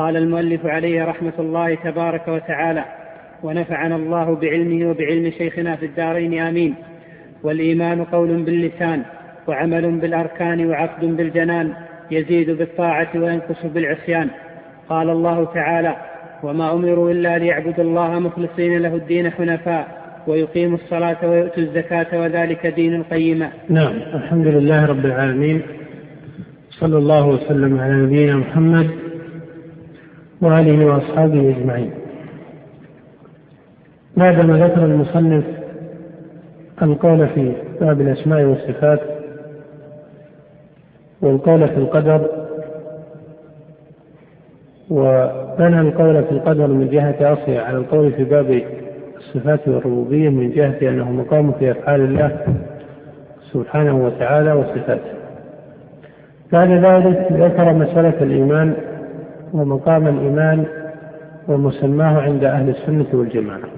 قال المؤلف عليه رحمة الله تبارك وتعالى ونفعنا الله بعلمه وبعلم شيخنا في الدارين آمين. والإيمان قول باللسان وعمل بالأركان وعقد بالجنان يزيد بالطاعة وينقص بالعصيان. قال الله تعالى وما أمروا إلا ليعبدوا الله مخلصين له الدين حنفاء ويقيموا الصلاة ويؤتوا الزكاة وذلك دين القيمة. نعم الحمد لله رب العالمين. صلى الله وسلم على نبينا محمد وآله وأصحابه أجمعين. بعدما ذكر المصنف القول في باب الأسماء والصفات والقول في القدر وبنى القول في القدر من جهة أصله على القول في باب الصفات والربوبية من جهة أنه مقام في أفعال الله سبحانه وتعالى وصفاته. بعد ذلك ذكر مسألة الإيمان ومقام الإيمان ومسماه عند أهل السنة والجماعة.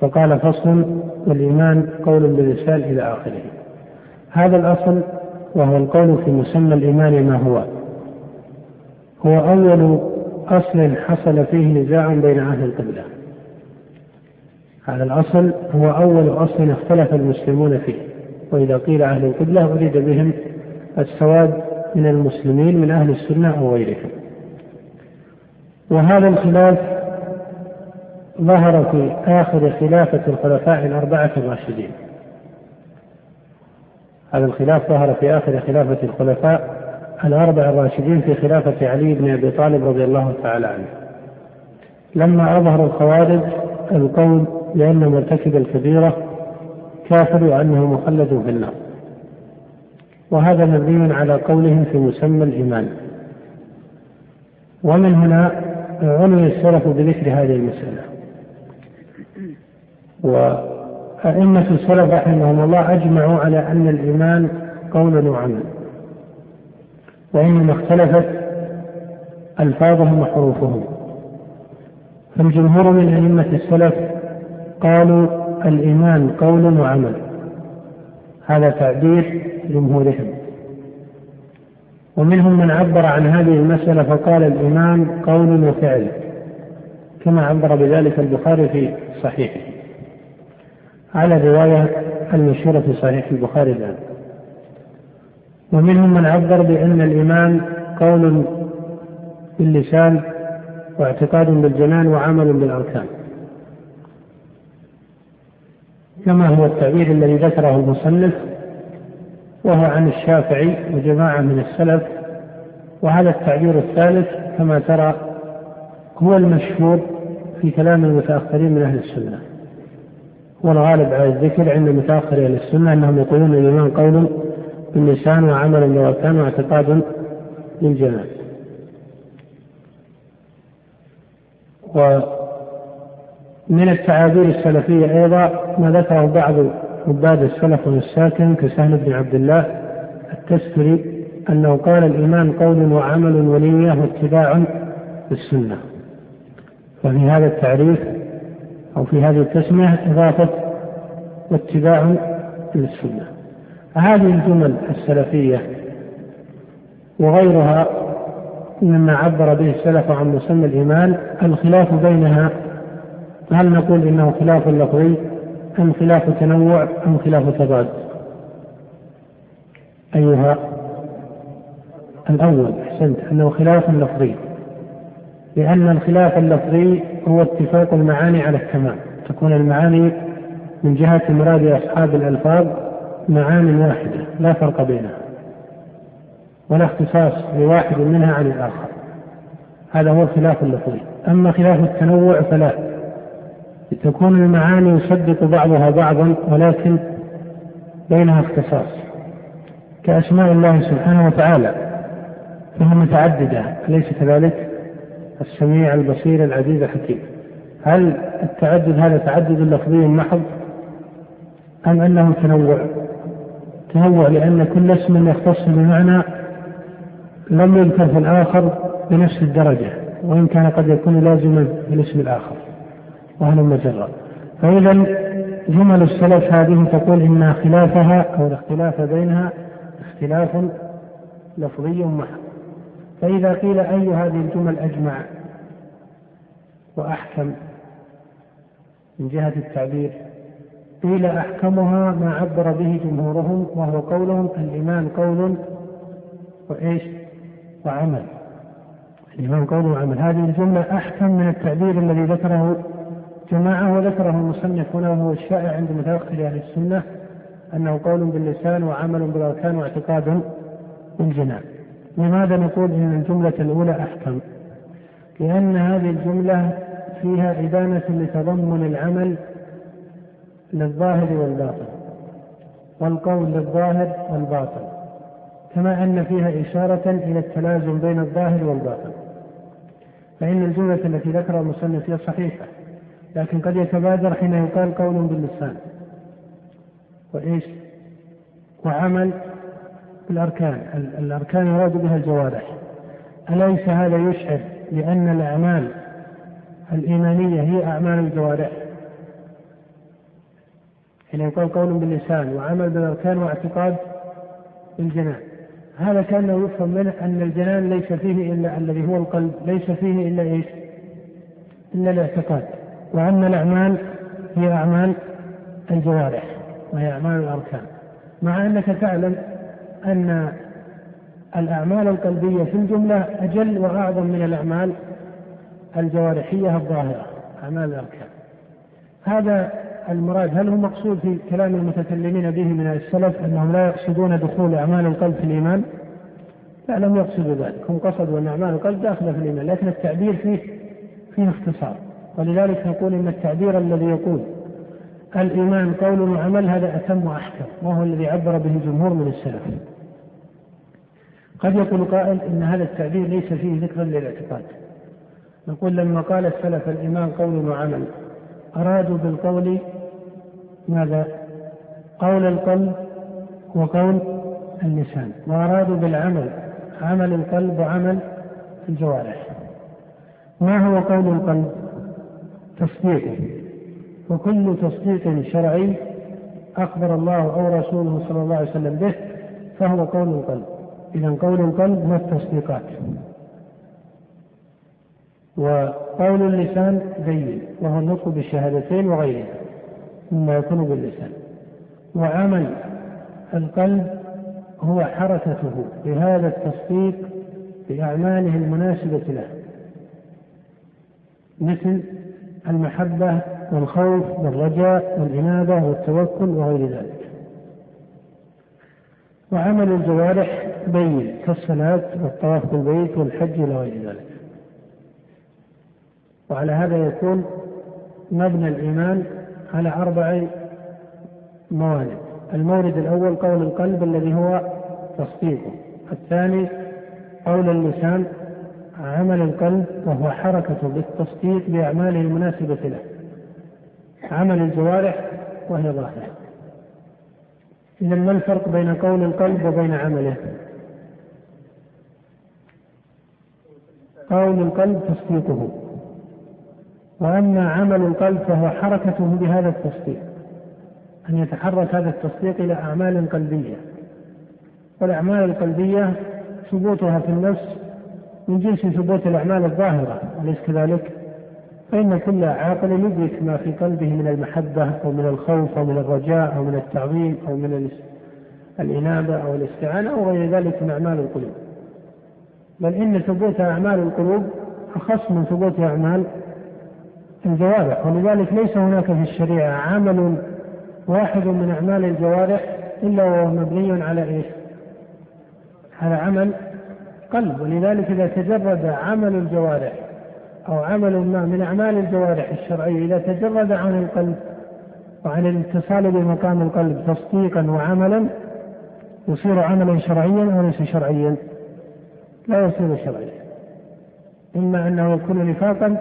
فقال فصل والإيمان قول باللسان إلى آخره. هذا الأصل وهو القول في مسمى الإيمان ما هو. هو أول أصل حصل فيه نزاع بين أهل القبلة. هذا الأصل هو أول أصل اختلف المسلمون فيه وإذا قيل أهل القبلة أريد بهم السواد من المسلمين من أهل السنة أو غيرهم. وهذا الخلاف ظهر في آخر خلافة الخلفاء الأربعة الراشدين. هذا الخلاف ظهر في آخر خلافة الخلفاء الأربع الراشدين في خلافة علي بن أبي طالب رضي الله تعالى عنه. لما أظهر الخوارج القول بأن مرتكب الكبيرة كافر وأنه مخلد في النار. وهذا مبني على قولهم في مسمى الإيمان. ومن هنا عني السلف بذكر هذه المسألة. وأئمة السلف رحمهم الله أجمعوا على أن الإيمان قول وعمل وإنما اختلفت ألفاظهم وحروفهم. فالجمهور من أئمة السلف قالوا الإيمان قول وعمل. هذا تعبير جمهورهم. ومنهم من عبر عن هذه المسألة فقال الإيمان قول وفعل كما عبر بذلك البخاري في صحيحه. على الرواية المشهورة في صحيح البخاري الآن. ومنهم من عبر بأن الإيمان قول باللسان واعتقاد بالجنان وعمل بالأركان. كما هو التعبير الذي ذكره المصنف وهو عن الشافعي وجماعة من السلف وهذا التعبير الثالث كما ترى هو المشهور في كلام المتأخرين من أهل السنة. والغالب على الذكر عند متأخر أهل السنة أنهم يقولون الإيمان قول باللسان وعمل بالأركان واعتقاد بالجنان ومن التعابير السلفية أيضا ما ذكره بعض عباد السلف والساكن كسهل بن عبد الله التستري أنه قال الإيمان قول وعمل ونية واتباع للسنة وفي هذا التعريف أو في هذه التسمية إضافة واتباع للسنة هذه الجمل السلفية وغيرها مما عبر به السلف عن مسمى الإيمان الخلاف بينها. هل نقول إنه خلاف لفظي؟ أم خلاف تنوع أم خلاف تضاد؟ أيها الأول أحسنت أنه خلاف لفظي. لأن الخلاف اللفظي هو اتفاق المعاني على التمام. تكون المعاني من جهة مراد أصحاب الألفاظ معان واحدة لا فرق بينها. ولا اختصاص لواحد منها عن الآخر. هذا هو الخلاف اللفظي. أما خلاف التنوع فلا. تكون المعاني يصدق بعضها بعضا ولكن بينها اختصاص كأسماء الله سبحانه وتعالى فهي متعددة أليس كذلك؟ السميع البصير العزيز الحكيم هل التعدد هذا تعدد لفظي محض أم أنه تنوع؟ تنوع لأن كل اسم يختص بمعنى لم يذكر في الآخر بنفس الدرجة وإن كان قد يكون لازما في الاسم الآخر وهل مجرد فإذا جمل السلف هذه تقول إن خلافها أو الاختلاف بينها اختلاف لفظي محض فإذا قيل أي هذه الجمل أجمع وأحكم من جهة التعبير قيل أحكمها ما عبر به جمهورهم وهو قولهم الإيمان قول وإيش؟ وعمل. الإيمان قول وعمل. هذه الجملة أحكم من التعبير الذي ذكره جماعة وذكره المصنف هنا وهو الشائع عند متأخر أهل السنة أنه قول باللسان وعمل بالأركان واعتقاد بالجنان. لماذا نقول إن الجملة الأولى أحكم؟ لأن هذه الجملة فيها إبانة لتضمن العمل للظاهر والباطن والقول للظاهر والباطن كما أن فيها إشارة إلى التلازم بين الظاهر والباطن. فإن الجملة التي ذكرها المصنف هي صحيحة لكن قد يتبادر حين يقال قول باللسان. وإيش؟ وعمل بالأركان. الأركان يراد بها الجوارح. أليس هذا يشعر بأن الأعمال الإيمانية هي أعمال الجوارح؟ حين يقال قول باللسان وعمل بالأركان واعتقاد بالجنان. هذا كأنه يفهم منه أن الجنان ليس فيه إلا الذي هو القلب ليس فيه إلا إيش؟ إلا الاعتقاد. وأن الأعمال هي أعمال الجوارح وهي أعمال الأركان. مع أنك تعلم أن الأعمال القلبية في الجملة أجل وأعظم من الأعمال الجوارحية الظاهرة أعمال الأركان. هذا المراد هل هو مقصود في كلام المتكلمين به من السلف أنهم لا يقصدون دخول أعمال القلب في الإيمان؟ لا لم يقصدوا ذلك. هم قصدوا أن أعمال القلب داخلة في الإيمان لكن التعبير فيه فيه اختصار. ولذلك نقول إن التعبير الذي يقول الإيمان قول وعمل هذا أتم وأحكم وهو الذي عبر به جمهور من السلف قد يقول قائل إن هذا التعبير ليس فيه ذكر للاعتقاد نقول لما قال السلف الإيمان قول وعمل أرادوا بالقول ماذا؟ قول القلب وقول اللسان وأرادوا بالعمل عمل القلب وعمل الجوارح ما هو قول القلب؟ تصديقه. وكل تصديق شرعي أخبر الله أو رسوله صلى الله عليه وسلم به فهو قول القلب إذا قول القلب هو التصديقات. وقول اللسان بين وهو النطق بالشهادتين وغيرها مما يكون باللسان. وعمل القلب هو حركته بهذا التصديق بأعماله المناسبة له. مثل المحبة والخوف والرجاء والإنابة والتوكل وغير ذلك. وعمل الجوارح بين كالصلاة والطواف بالبيت والحج إلى غير ذلك. وعلى هذا يكون مبنى الإيمان على أربع موارد. المورد الأول قول القلب الذي هو تصديقه. الثاني قول اللسان عمل القلب وهو حركة بالتصديق بأعماله المناسبة له. عمل الجوارح وهي ظاهرة. إذا ما الفرق بين قول القلب وبين عمله؟ قول القلب تصديقه. وأما عمل القلب فهو حركته بهذا التصديق أن يتحرك هذا التصديق إلى أعمال قلبية. والأعمال القلبية ثبوتها في النفس من جنس ثبوت الأعمال الظاهرة أليس كذلك؟ فإن كل عاقل يدرك ما في قلبه من المحبة أو من الخوف أو من الرجاء أو من التعظيم أو من الإنابة أو الاستعانة أو غير ذلك من أعمال القلوب بل إن ثبوت أعمال القلوب أخص من ثبوت أعمال الجوارح ولذلك ليس هناك في الشريعة عمل واحد من أعمال الجوارح إلا وهو مبني على إيش؟ على عمل قلب ولذلك إذا تجرد عمل الجوارح أو عمل ما من أعمال الجوارح الشرعية إذا تجرد عن القلب وعن الاتصال بمقام القلب تصديقا وعملا يصير عملا شرعيا أو ليس شرعيا؟ لا يصير شرعيا. إما أنه يكون نفاقا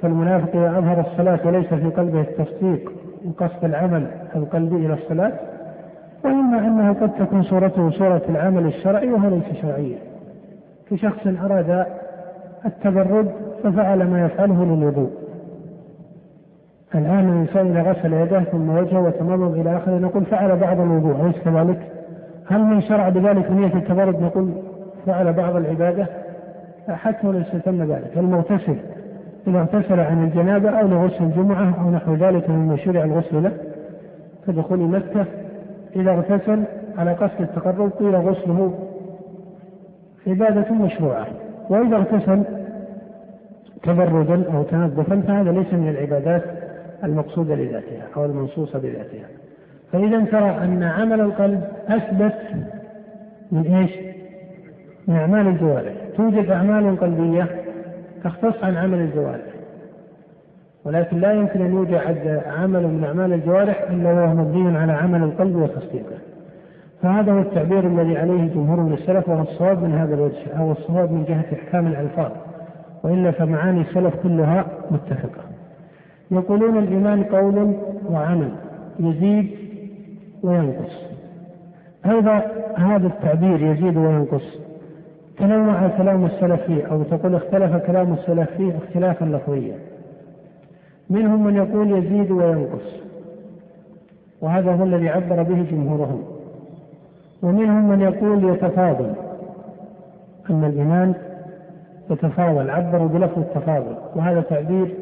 كالمنافق إذا أظهر الصلاة وليس في قلبه التصديق وقصد العمل القلبي إلى الصلاة وإما أنه قد تكون صورته صورة العمل الشرعي وهو ليس شرعيا كشخص أراد التبرد ففعل ما يفعله للوضوء الآن الإنسان إذا غسل يده ثم وجهه وتمضمض إلى آخره نقول فعل بعض الوضوء أليس كذلك؟ هل من شرع بذلك نية التبرد نقول فعل بعض العبادة؟ حتى لو استتم ذلك المغتسل إذا اغتسل عن الجنابة أو لغسل الجمعة أو نحو ذلك مما شرع الغسل له كدخول مكة إذا اغتسل على قصد التقرب قيل غسله عبادة مشروعة. وإذا اغتسل تبردا أو تنظفا فهذا ليس من العبادات المقصودة لذاتها أو المنصوصة بذاتها. فإذا ترى أن عمل القلب أثبت من إيش؟ من أعمال الجوارح. توجد أعمال قلبية تختص عن عمل الجوارح. ولكن لا يمكن أن يوجد عمل من أعمال الجوارح إلا وهو مبني على عمل القلب وتصديقه. فهذا هو التعبير الذي عليه جمهور من السلف وهو الصواب من هذا الوجه أو الصواب من جهة إحكام الألفاظ وإلا فمعاني السلف كلها متفقة. يقولون الإيمان قول وعمل يزيد وينقص. أيضا هذا التعبير يزيد وينقص. تنوع كلام السلف فيه أو تقول اختلف كلام السلف فيه اختلافا لفظيا. منهم من يقول يزيد وينقص وهذا هو الذي عبر به جمهورهم. ومنهم من يقول يتفاضل. أن الإيمان يتفاضل عبروا بلفظ التفاضل وهذا تعبير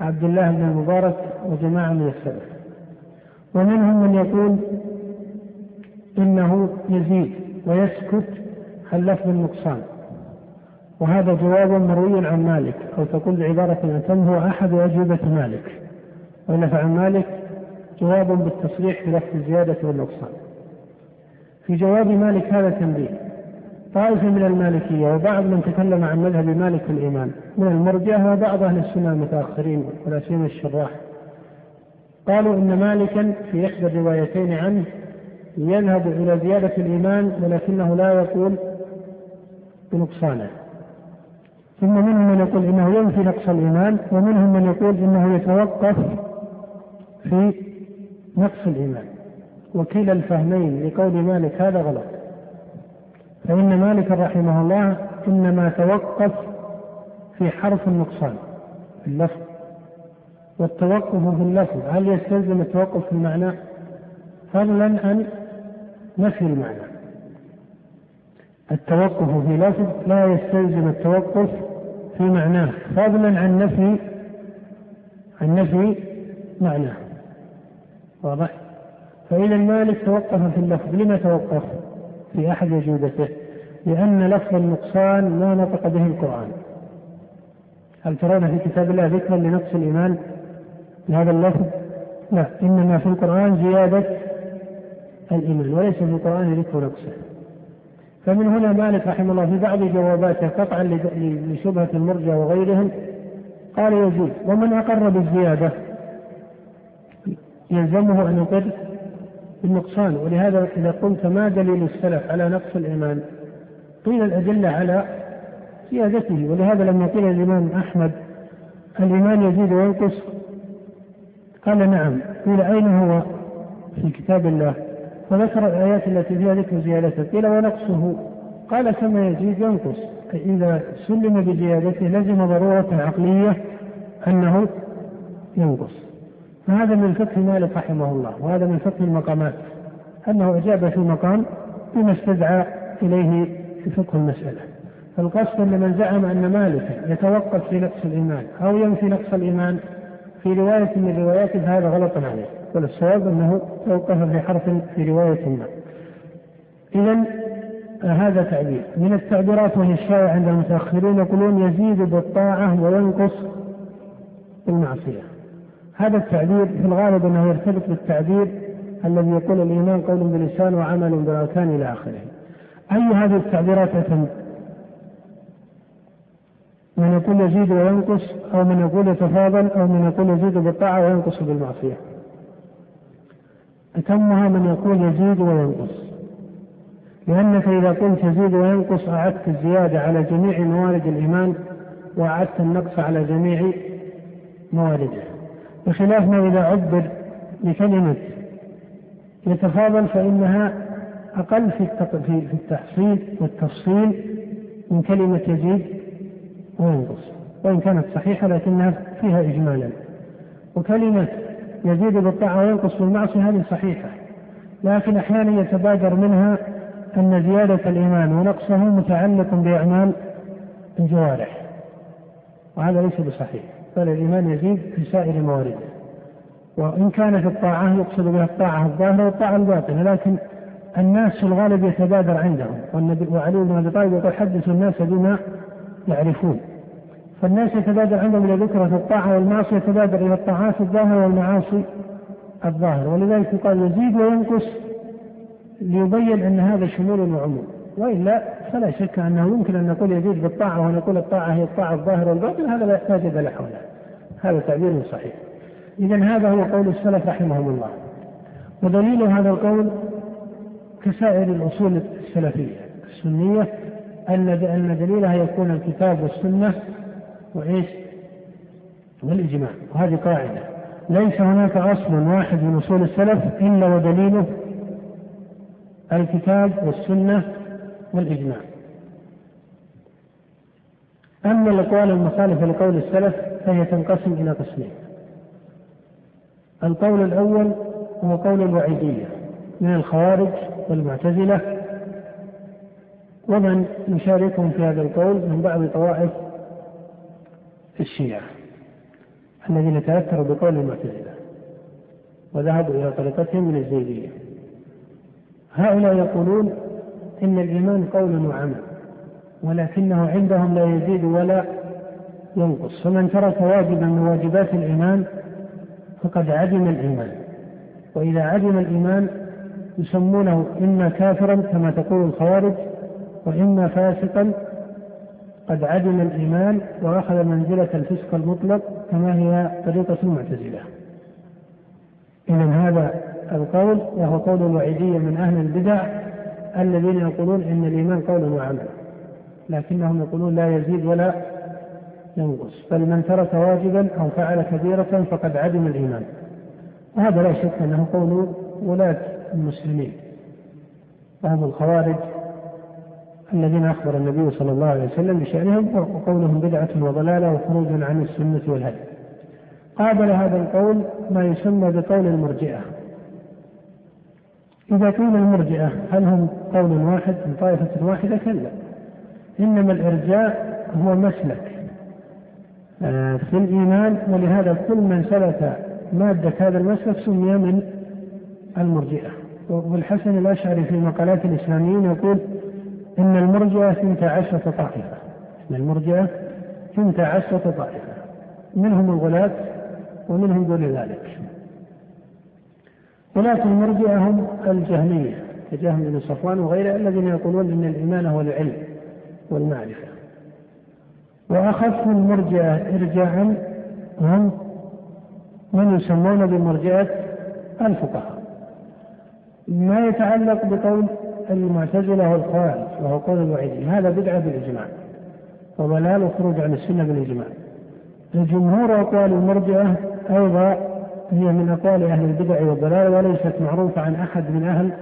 عبد الله بن المبارك وجماعة من السلف. ومنهم من يقول إنه يزيد ويسكت عن لفظ النقصان. وهذا جواب مروي عن مالك أو تقول بعبارة أتم هو أحد أجوبة مالك. وإلا فعن مالك جواب بالتصريح بلفظ الزيادة والنقصان. في جواب مالك هذا تنبيه طائفة من المالكية وبعض من تكلم عن مذهب مالك في الإيمان. من المرجئة وبعض أهل السنة المتأخرين ولا سيما الشراح. قالوا إن مالكا في إحدى الروايتين عنه يذهب إلى زيادة الإيمان ولكنه لا يقول بنقصانه. ثم منهم من يقول إنه ينفي نقص الإيمان ومنهم من يقول إنه يتوقف في نقص الإيمان. وكلا الفهمين لقول مالك هذا غلط. فإن مالك رحمه الله إنما توقف في حرف النقصان في اللفظ. والتوقف في اللفظ هل يستلزم التوقف في المعنى؟ فضلا عن نفي المعنى. التوقف في لفظ لا يستلزم التوقف في معناه فضلا عن نفي عن نفي معناه. واضح؟ فإذا مالك توقف في اللفظ لما توقف؟ في أحد وجودته. لأن لفظ النقصان ما نطق به القرآن. هل ترون في كتاب الله ذكرا لنقص الإيمان بهذا اللفظ؟ لا إنما في القرآن زيادة الإيمان وليس في القرآن ذكر نقصه. فمن هنا مالك رحمه الله في بعض جواباته قطعا لشبهة المرجع وغيرهم قال يجوز ومن أقر بالزيادة يلزمه أن يقر بالنقصان ولهذا إذا قلت ما دليل السلف على نقص الإيمان؟ قيل الأدلة على زيادته ولهذا لما قيل الإمام أحمد الإيمان يزيد وينقص قال نعم. قيل أين هو في كتاب الله؟ وذكر الآيات التي فيها ذكر زيادته. قيل ونقصه. قال كما يزيد ينقص. إذا سلم بزيادته لزم ضرورة عقلية أنه ينقص. فهذا من فقه مالك رحمه الله وهذا من فقه المقامات أنه أجاب في مقام بما استدعى إليه في فقه المسألة. فالقصد أن من زعم أن مالكا يتوقف في نقص الإيمان أو ينفي نقص الإيمان في رواية من الروايات فهذا غلط عليه والصواب أنه توقف في حرف في رواية ما. إذا هذا تعبير. من التعبيرات وهي الشائعة عند المتأخرين يقولون يزيد بالطاعة وينقص بالمعصية. هذا التعبير في الغالب أنه يرتبط بالتعبير الذي يقول الإيمان قول باللسان وعمل بالأركان إلى آخره. أي هذه التعبيرات أتم من يقول يزيد وينقص أو من يقول يتفاضل أو من يقول يزيد بالطاعة وينقص بالمعصية. أتمها من يقول يزيد وينقص. لأنك إذا قلت يزيد وينقص أعدت الزيادة على جميع موارد الإيمان وأعدت النقص على جميع موارده بخلاف ما إذا عبر بكلمة يتفاضل فإنها أقل في في التحصيل والتفصيل من كلمة يزيد وينقص وإن كانت صحيحة لكنها فيها إجمالا. وكلمة يزيد بالطاعة وينقص بالمعصية هذه صحيحة لكن أحيانا يتبادر منها أن زيادة الإيمان ونقصه متعلق بأعمال الجوارح وهذا ليس بصحيح. بل الإيمان يزيد في سائر موارده وإن كانت الطاعة يقصد بها الطاعة الظاهرة والطاعة الباطنة لكن الناس في الغالب يتبادر عندهم. والنبي وعلي بن أبي طالب يقول حدثوا الناس بما يعرفون. فالناس يتبادر عندهم إلى ذكرى الطاعة والمعصية يتبادر إلى الطاعات الظاهرة والمعاصي الظاهرة. ولذلك يقال يزيد وينقص ليبين أن هذا شمول وعموم. وإلا فلا شك أنه يمكن أن نقول يزيد بالطاعة ونقول الطاعة هي الطاعة الظاهرة والباطنة هذا لا يحتاج إلى حوله هذا تعبير صحيح. اذا هذا هو قول السلف رحمهم الله. ودليل هذا القول كسائر الأصول السلفية. السنية أن أن دليلها يكون الكتاب والسنة وإيش؟ والإجماع. وهذه قاعدة. ليس هناك أصل واحد من أصول السلف إلا ودليله الكتاب والسنة والاجماع أما الأقوال المخالفة لقول السلف فهي تنقسم إلى قسمين. القول الأول هو قول الوعيدية من الخوارج والمعتزلة ومن يشاركهم في هذا القول من بعض طوائف الشيعة الذين تأثروا بقول المعتزلة وذهبوا إلى طريقتهم من الزيدية. هؤلاء يقولون إن الإيمان قول وعمل ولكنه عندهم لا يزيد ولا ينقص. فمن ترك واجبا من واجبات الإيمان فقد عدم الإيمان. وإذا عدم الإيمان يسمونه إما كافرا كما تقول الخوارج وإما فاسقا. قد عدم الإيمان وأخذ منزلة الفسق المطلق كما هي طريقة المعتزلة. إذا هذا القول وهو قول الوعيدية من أهل البدع الذين يقولون إن الإيمان قول وعمل لكنهم يقولون لا يزيد ولا ينقص بل من ترك واجبا أو فعل كبيرة فقد عدم الإيمان. وهذا لا شك أنه قول ولاة المسلمين وهم الخوارج الذين أخبر النبي صلى الله عليه وسلم بشأنهم وقولهم بدعة وضلالة وخروج عن السنة والهدي. قابل هذا القول ما يسمى بقول المرجئة. إذا قيل المرجئة هل هم قول واحد من طائفة واحدة؟ كلا. إنما الإرجاء هو مسلك آه، في الإيمان ولهذا كل من سلك مادة هذا المسلك سمي من المرجئة. والحسن الأشعري في مقالات الإسلاميين يقول إن المرجئة ثنتا عشرة طائفة. إن المرجئة ثنتا عشرة طائفة. منهم الغلاة ومنهم دون ذلك. غلاة المرجئة هم الجهمية كجهم بن صفوان وغيره الذين يقولون إن الإيمان هو العلم والمعرفة. وأخف المرجئة إرجاعا هم من يسمون بمرجئة الفقهاء. ما يتعلق بقول المعتزلة والخوارج وهو قول الوعيدي هذا بدعة بالإجماع وضلال وخروج عن السنة بالإجماع. الجمهور أقوال المرجئة أيضا هي من أقوال أهل البدع والضلال وليست معروفة عن أحد من أهل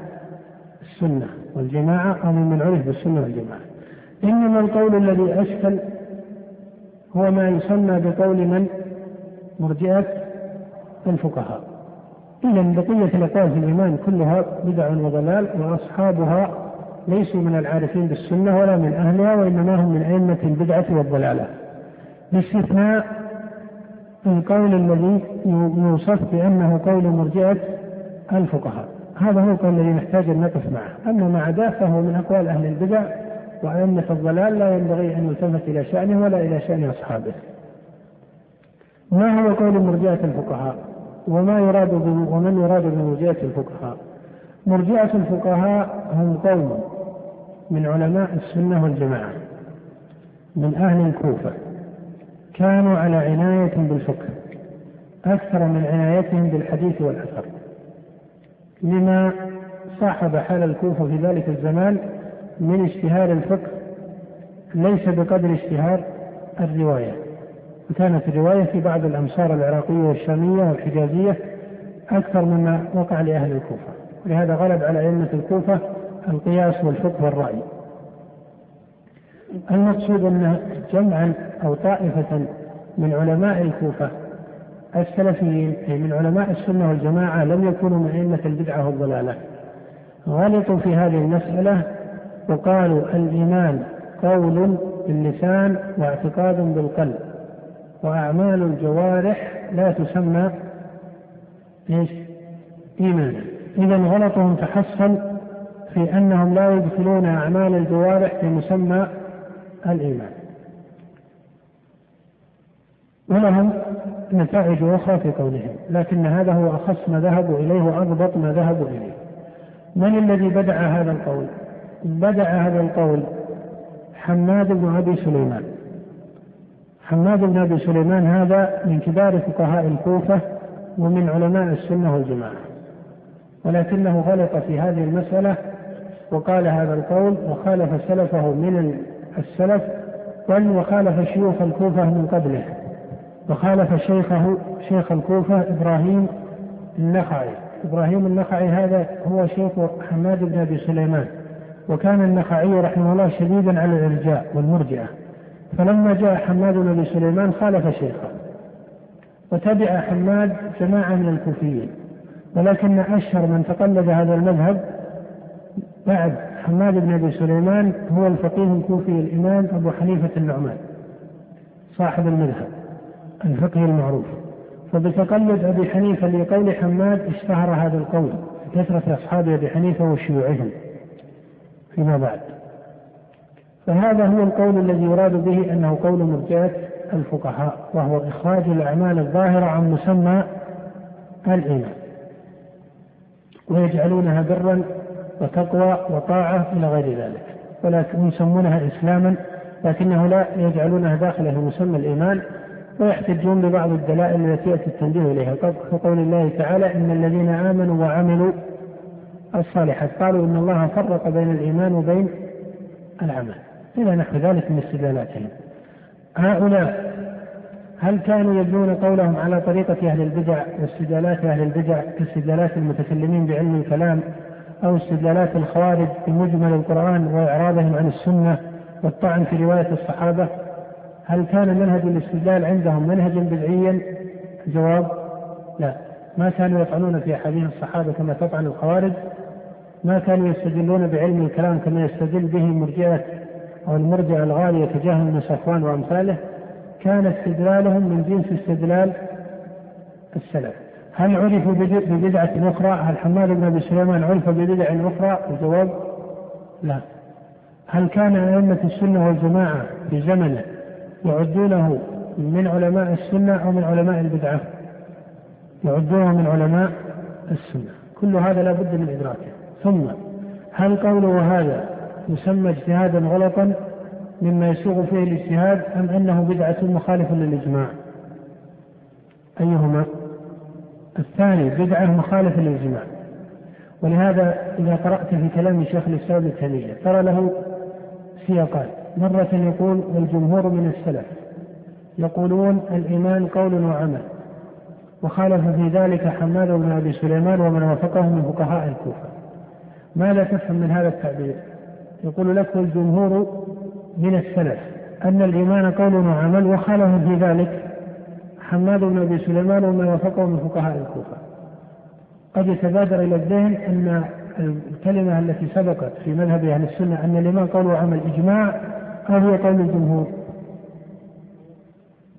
السنة والجماعة أو من عرف بالسنة والجماعة. إنما القول الذي أشكل هو ما يسمى بقول من مرجئة الفقهاء. إذا بقية الأقوال في الإيمان كلها بدع وضلال وأصحابها ليسوا من العارفين بالسنة ولا من أهلها وإنما هم من أئمة البدعة والضلالة. باستثناء القول الذي يوصف بأنه قول مرجئة الفقهاء. هذا هو القول الذي نحتاج أن نقف معه. أما ما عداه فهو من أقوال أهل البدع وأئمة الضلال لا ينبغي أن يلتفت إلى شأنه ولا إلى شأن أصحابه. ما هو قول مرجئة الفقهاء؟ وما يراد ومن يراد بمرجئة الفقهاء؟ مرجئة الفقهاء هم قوم من علماء السنة والجماعة من أهل الكوفة. كانوا على عناية بالفقه أكثر من عنايتهم بالحديث والأثر. لما صاحب حال الكوفة في ذلك الزمان من اشتهار الفقه ليس بقدر اشتهار الرواية. وكانت الرواية في بعض الأمصار العراقية والشامية والحجازية أكثر مما وقع لأهل الكوفة. لهذا غلب على أئمة الكوفة القياس والفقه والرأي. المقصود أن جمعا أو طائفة من علماء الكوفة السلفيين أي من علماء السنة والجماعة لم يكونوا من أئمة البدعة والضلالة غلطوا في هذه المسألة وقالوا الإيمان قول باللسان واعتقاد بالقلب وأعمال الجوارح لا تسمى إيش؟ إيمانا إذا غلطهم تحصل في أنهم لا يدخلون أعمال الجوارح في مسمى الإيمان. ولهم نتائج أخرى في قولهم لكن هذا هو أخص ما ذهبوا إليه وأضبط ما ذهبوا إليه. من الذي بدع هذا القول؟ بدع هذا القول حماد بن أبي سليمان. حماد بن أبي سليمان هذا من كبار فقهاء الكوفة ومن علماء السنة والجماعة. ولكنه غلط في هذه المسألة وقال هذا القول وخالف سلفه من السلف بل وخالف شيوخ الكوفة من قبله. وخالف شيخه شيخ الكوفة إبراهيم النخعي. إبراهيم النخعي هذا هو شيخ حماد بن أبي سليمان. وكان النخعي رحمه الله شديدا على الإرجاء والمرجئة. فلما جاء حماد بن أبي سليمان خالف شيخه. وتبع حماد جماعة من الكوفيين. ولكن أشهر من تقلد هذا المذهب بعد حماد بن أبي سليمان هو الفقيه الكوفي الإمام أبو حنيفة النعمان صاحب المذهب الفقه المعروف. فبتقلد أبي حنيفة لقول حماد اشتهر هذا القول كثرة أصحاب أبي حنيفة وشيوعهم فيما بعد. فهذا هو القول الذي يراد به أنه قول مرجئة الفقهاء وهو إخراج الأعمال الظاهرة عن مسمى الإيمان ويجعلونها برا وتقوى وطاعة إلى غير ذلك. ولكن يسمونها إسلاما لكنه لا يجعلونها داخلة في مسمى الإيمان ويحتجون ببعض الدلائل التي يأتي التنبيه إليها. كقول الله تعالى إن الذين آمنوا وعملوا الصالحات قالوا إن الله فرق بين الإيمان وبين العمل. إلى نحو ذلك من استدلالاتهم. هؤلاء هل كانوا يبنون قولهم على طريقة أهل البدع واستدلالات أهل البدع كاستدلالات المتكلمين بعلم الكلام أو استدلالات الخوارج بمجمل القرآن وإعراضهم عن السنة والطعن في رواية الصحابة؟ هل كان منهج الاستدلال عندهم منهجا بدعيا؟ الجواب لا. ما كانوا يطعنون في أحاديث الصحابة كما تطعن الخوارج. ما كانوا يستدلون بعلم الكلام كما يستدل به مرجئة أو المرجع الغالية كجهم بن صفوان وأمثاله. كان استدلالهم من جنس استدلال السلف. هل عرفوا ببدعة أخرى؟ هل حماد بن أبي سليمان عرف ببدع أخرى؟ الجواب لا. هل كان أئمة السنة والجماعة في زمنه يعدونه من علماء السنة أو من علماء البدعة؟ يعدونه من علماء السنة. كل هذا لا بد من إدراكه. ثم هل قوله هذا يسمى اجتهادا غلطا مما يسوغ فيه الاجتهاد أم أنه بدعة مخالفة للإجماع أيهما الثاني بدعة مخالفة للإجماع ولهذا إذا قرأت في كلام شيخ الإسلام ابن تيمية ترى له سياقات مرة يقول والجمهور من السلف يقولون الإيمان قول وعمل. وخالف في ذلك حماد بن أبي سليمان ومن وافقه من فقهاء الكوفة. ماذا تفهم من هذا التعبير. يقول لك الجمهور من السلف أن الإيمان قول وعمل. وخالف في ذلك حماد بن أبي سليمان ومن وافقه من فقهاء الكوفة. قد يتبادر إلى الذهن أن الكلمة التي سبقت في مذهب أهل السنة أن الإيمان قول وعمل إجماع أو هو قول الجمهور.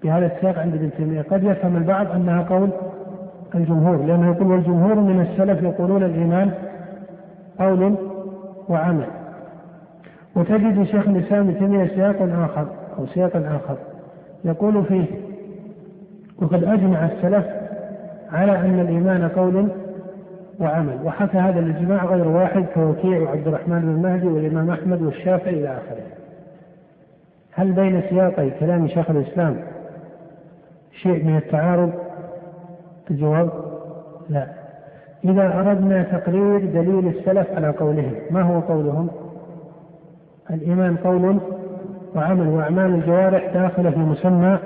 بهذا السياق عند ابن تيمية. قد يفهم البعض أنها قول الجمهور لأنه يقول والجمهور من السلف يقولون الإيمان قول وعمل. وتجد شيخ الإسلام ابن تيمية سياق آخر أو سياق آخر يقول فيه وقد أجمع السلف على أن الإيمان قول وعمل وحكى هذا الإجماع غير واحد كوكيع وعبد الرحمن بن مهدي والإمام أحمد والشافعي إلى آخره. هل بين سياقي كلام شيخ الإسلام شيء من التعارض؟ الجواب لا. إذا أردنا تقرير دليل السلف على قولهم، ما هو قولهم؟ الإيمان قول وعمل وأعمال الجوارح داخلة في مسمى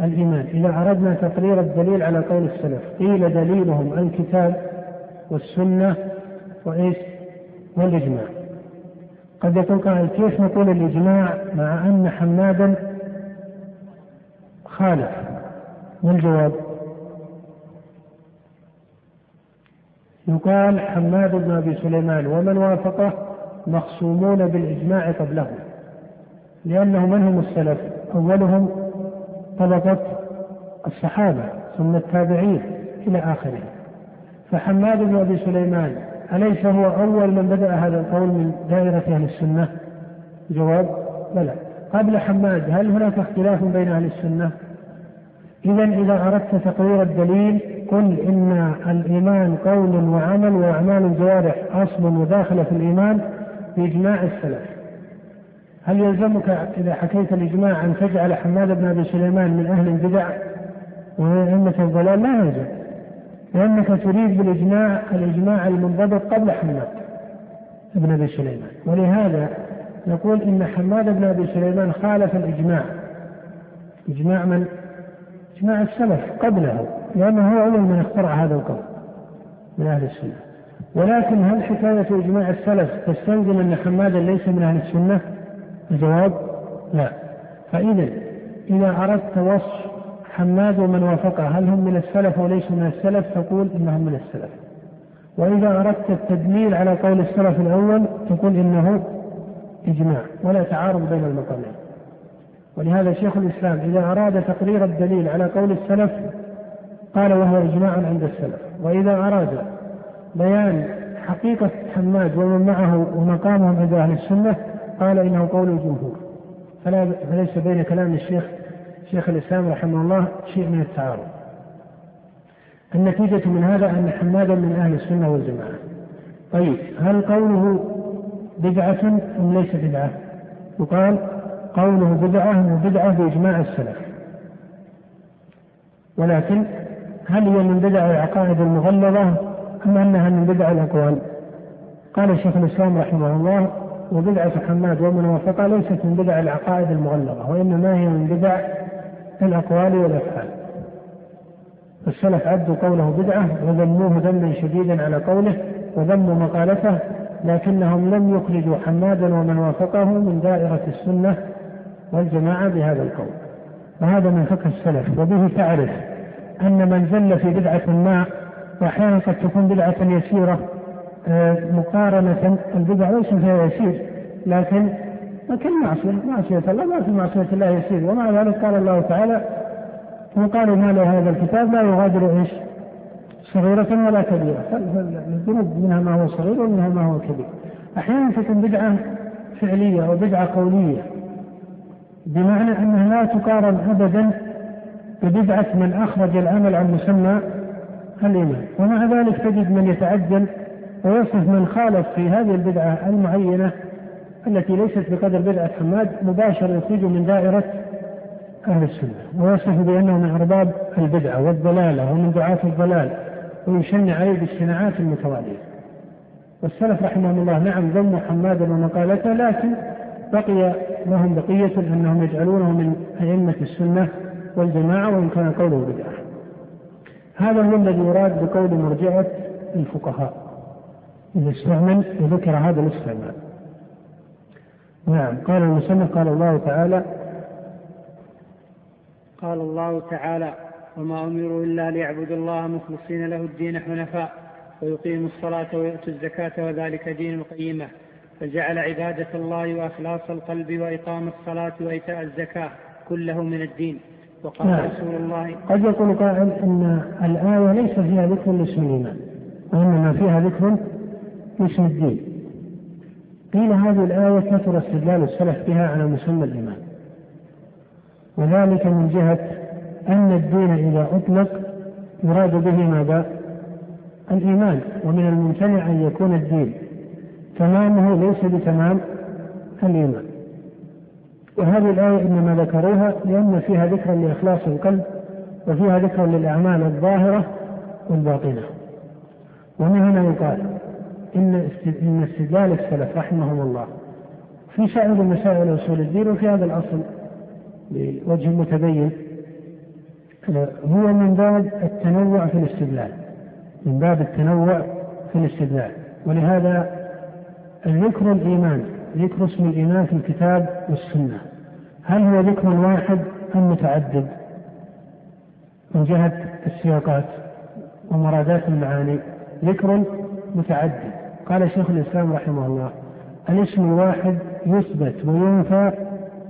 الإيمان إذا أردنا تقرير الدليل على قول السلف قيل دليلهم الكتاب والسنة وإيش والإجماع قد يقول قائل كيف نقول الإجماع مع أن حمادا خالف ما الجواب؟ يقال حماد بن أبي سليمان ومن وافقه مخصومون بالإجماع قبله لأنه من هم السلف؟ أولهم طلبة الصحابة ثم التابعين إلى آخره فحماد بن أبي سليمان أليس هو أول من بدأ هذا القول من دائرة أهل السنة؟ جواب بلى قبل حماد هل هناك اختلاف بين أهل السنة؟ إذا إذا أردت تقرير الدليل قل إن الإيمان قول وعمل وأعمال الجوارح أصل وداخل في الإيمان بإجماع السلف. هل يلزمك إذا حكيت الإجماع أن تجعل حماد بن أبي سليمان من أهل البدع ومن أئمة الضلال؟ لا يلزم. لأنك تريد بالإجماع الإجماع المنضبط قبل حماد بن أبي سليمان، ولهذا نقول إن حماد بن أبي سليمان خالف الإجماع. إجماع من؟ إجماع السلف قبله لأنه هو أول من اخترع هذا القول من أهل السنة ولكن هل حكاية إجماع السلف تستلزم أن حمادا ليس من أهل السنة؟ الجواب لا. فإذا إذا أردت وصف حماد ومن وافقه هل هم من السلف وليسوا من السلف؟ تقول إنهم من السلف. وإذا أردت التدليل على قول السلف الأول تقول إنه إجماع ولا تعارض بين المقامين. ولهذا شيخ الإسلام إذا أراد تقرير الدليل على قول السلف قال وهو إجماع عند السلف. وإذا أراد بيان حقيقة حماد ومن معه ومقامهم عند أهل السنة قال إنه قول الجمهور فلا فليس بين كلام الشيخ شيخ الإسلام رحمه الله شيء من التعارض النتيجة من هذا أن حمادا من أهل السنة والجماعة طيب هل قوله بدعة أم ليس بدعة؟ يقال قوله بدعة وبدعة بإجماع السلف ولكن هل هي من بدع العقائد المغلظة أم أنها من بدع الأقوال؟ قال شيخ الإسلام رحمه الله وبدعة حماد ومن وافقه ليست من بدع العقائد المغلظة وإنما هي من بدع الأقوال والأفعال. السلف عدوا قوله بدعة وذموه ذما شديدا على قوله وذموا مقالته لكنهم لم يخرجوا حمادا ومن وافقه من دائرة السنة والجماعة بهذا القول. وهذا من فقه السلف وبه تعرف أن من زل في بدعة ما وأحيانا قد تكون بدعة يسيرة مقارنة البدع ليس فيها يسير لكن لكن معصية معصية الله ما في معصية الله يسير. ومع ذلك قال الله تعالى وقالوا ما له هذا الكتاب لا يغادر إيش؟ صغيرة ولا كبيرة. فالذنوب منها ما هو صغير ومنها ما هو كبير. أحيانا تكون بدعة فعلية أو بدعة قولية بمعنى أنها لا تقارن أبدا ببدعة من أخرج العمل عن مسمى الإيمان. ومع ذلك تجد من يتعجل ويصف من خالف في هذه البدعة المعينة التي ليست بقدر بدعة حماد مباشرة يخرج من دائرة أهل السنة. ويصف بأنه من أرباب البدعة والضلالة ومن دعاة الضلال ويشن عليه بالشناعات المتوالية. والسلف رحمهم الله نعم ذموا حمادا ومقالته لكن بقي لهم بقية أنهم يجعلونه من أئمة السنة والجماعة وإن كان قوله بدعة. هذا هو الذي يراد بقول مرجعة الفقهاء. إذا استعمل وذكر هذا الاستعمال. نعم قال المصنف قال الله تعالى قال الله تعالى وما أمروا إلا ليعبدوا الله مخلصين له الدين حنفاء ويقيموا الصلاة ويؤتوا الزكاة وذلك دين القيمة. فجعل عبادة الله وإخلاص القلب وإقام الصلاة وإيتاء الزكاة كله من الدين. وقال نعم. رسول الله قد يقول قائل أن الآية ليس فيها ذكر الإيمان وإنما فيها ذكر لاسم الدين قيل هذه الآية كثر استدلال السلف بها على مسمى الإيمان وذلك من جهة أن الدين إذا أطلق يراد به ماذا؟ الإيمان. ومن الممتنع أن يكون الدين تمامه ليس بتمام الإيمان. وهذه الآية إنما ذكروها لأن فيها ذكرا لإخلاص القلب وفيها ذكرا للأعمال الظاهرة والباطنة. ومن هنا يقال إن استدلال السلف رحمهم الله في سائر مسائل أصول الدين وفي هذا الأصل بوجه متبين هو من باب التنوع في الاستدلال من باب التنوع في الاستدلال ولهذا ذكر الإيمان ذكر اسم الإيمان في الكتاب والسنة هل هو ذكر واحد أم متعدد؟ من جهة السياقات ومرادات المعاني ذكر متعدد. قال شيخ الإسلام رحمه الله الاسم الواحد يثبت وينفى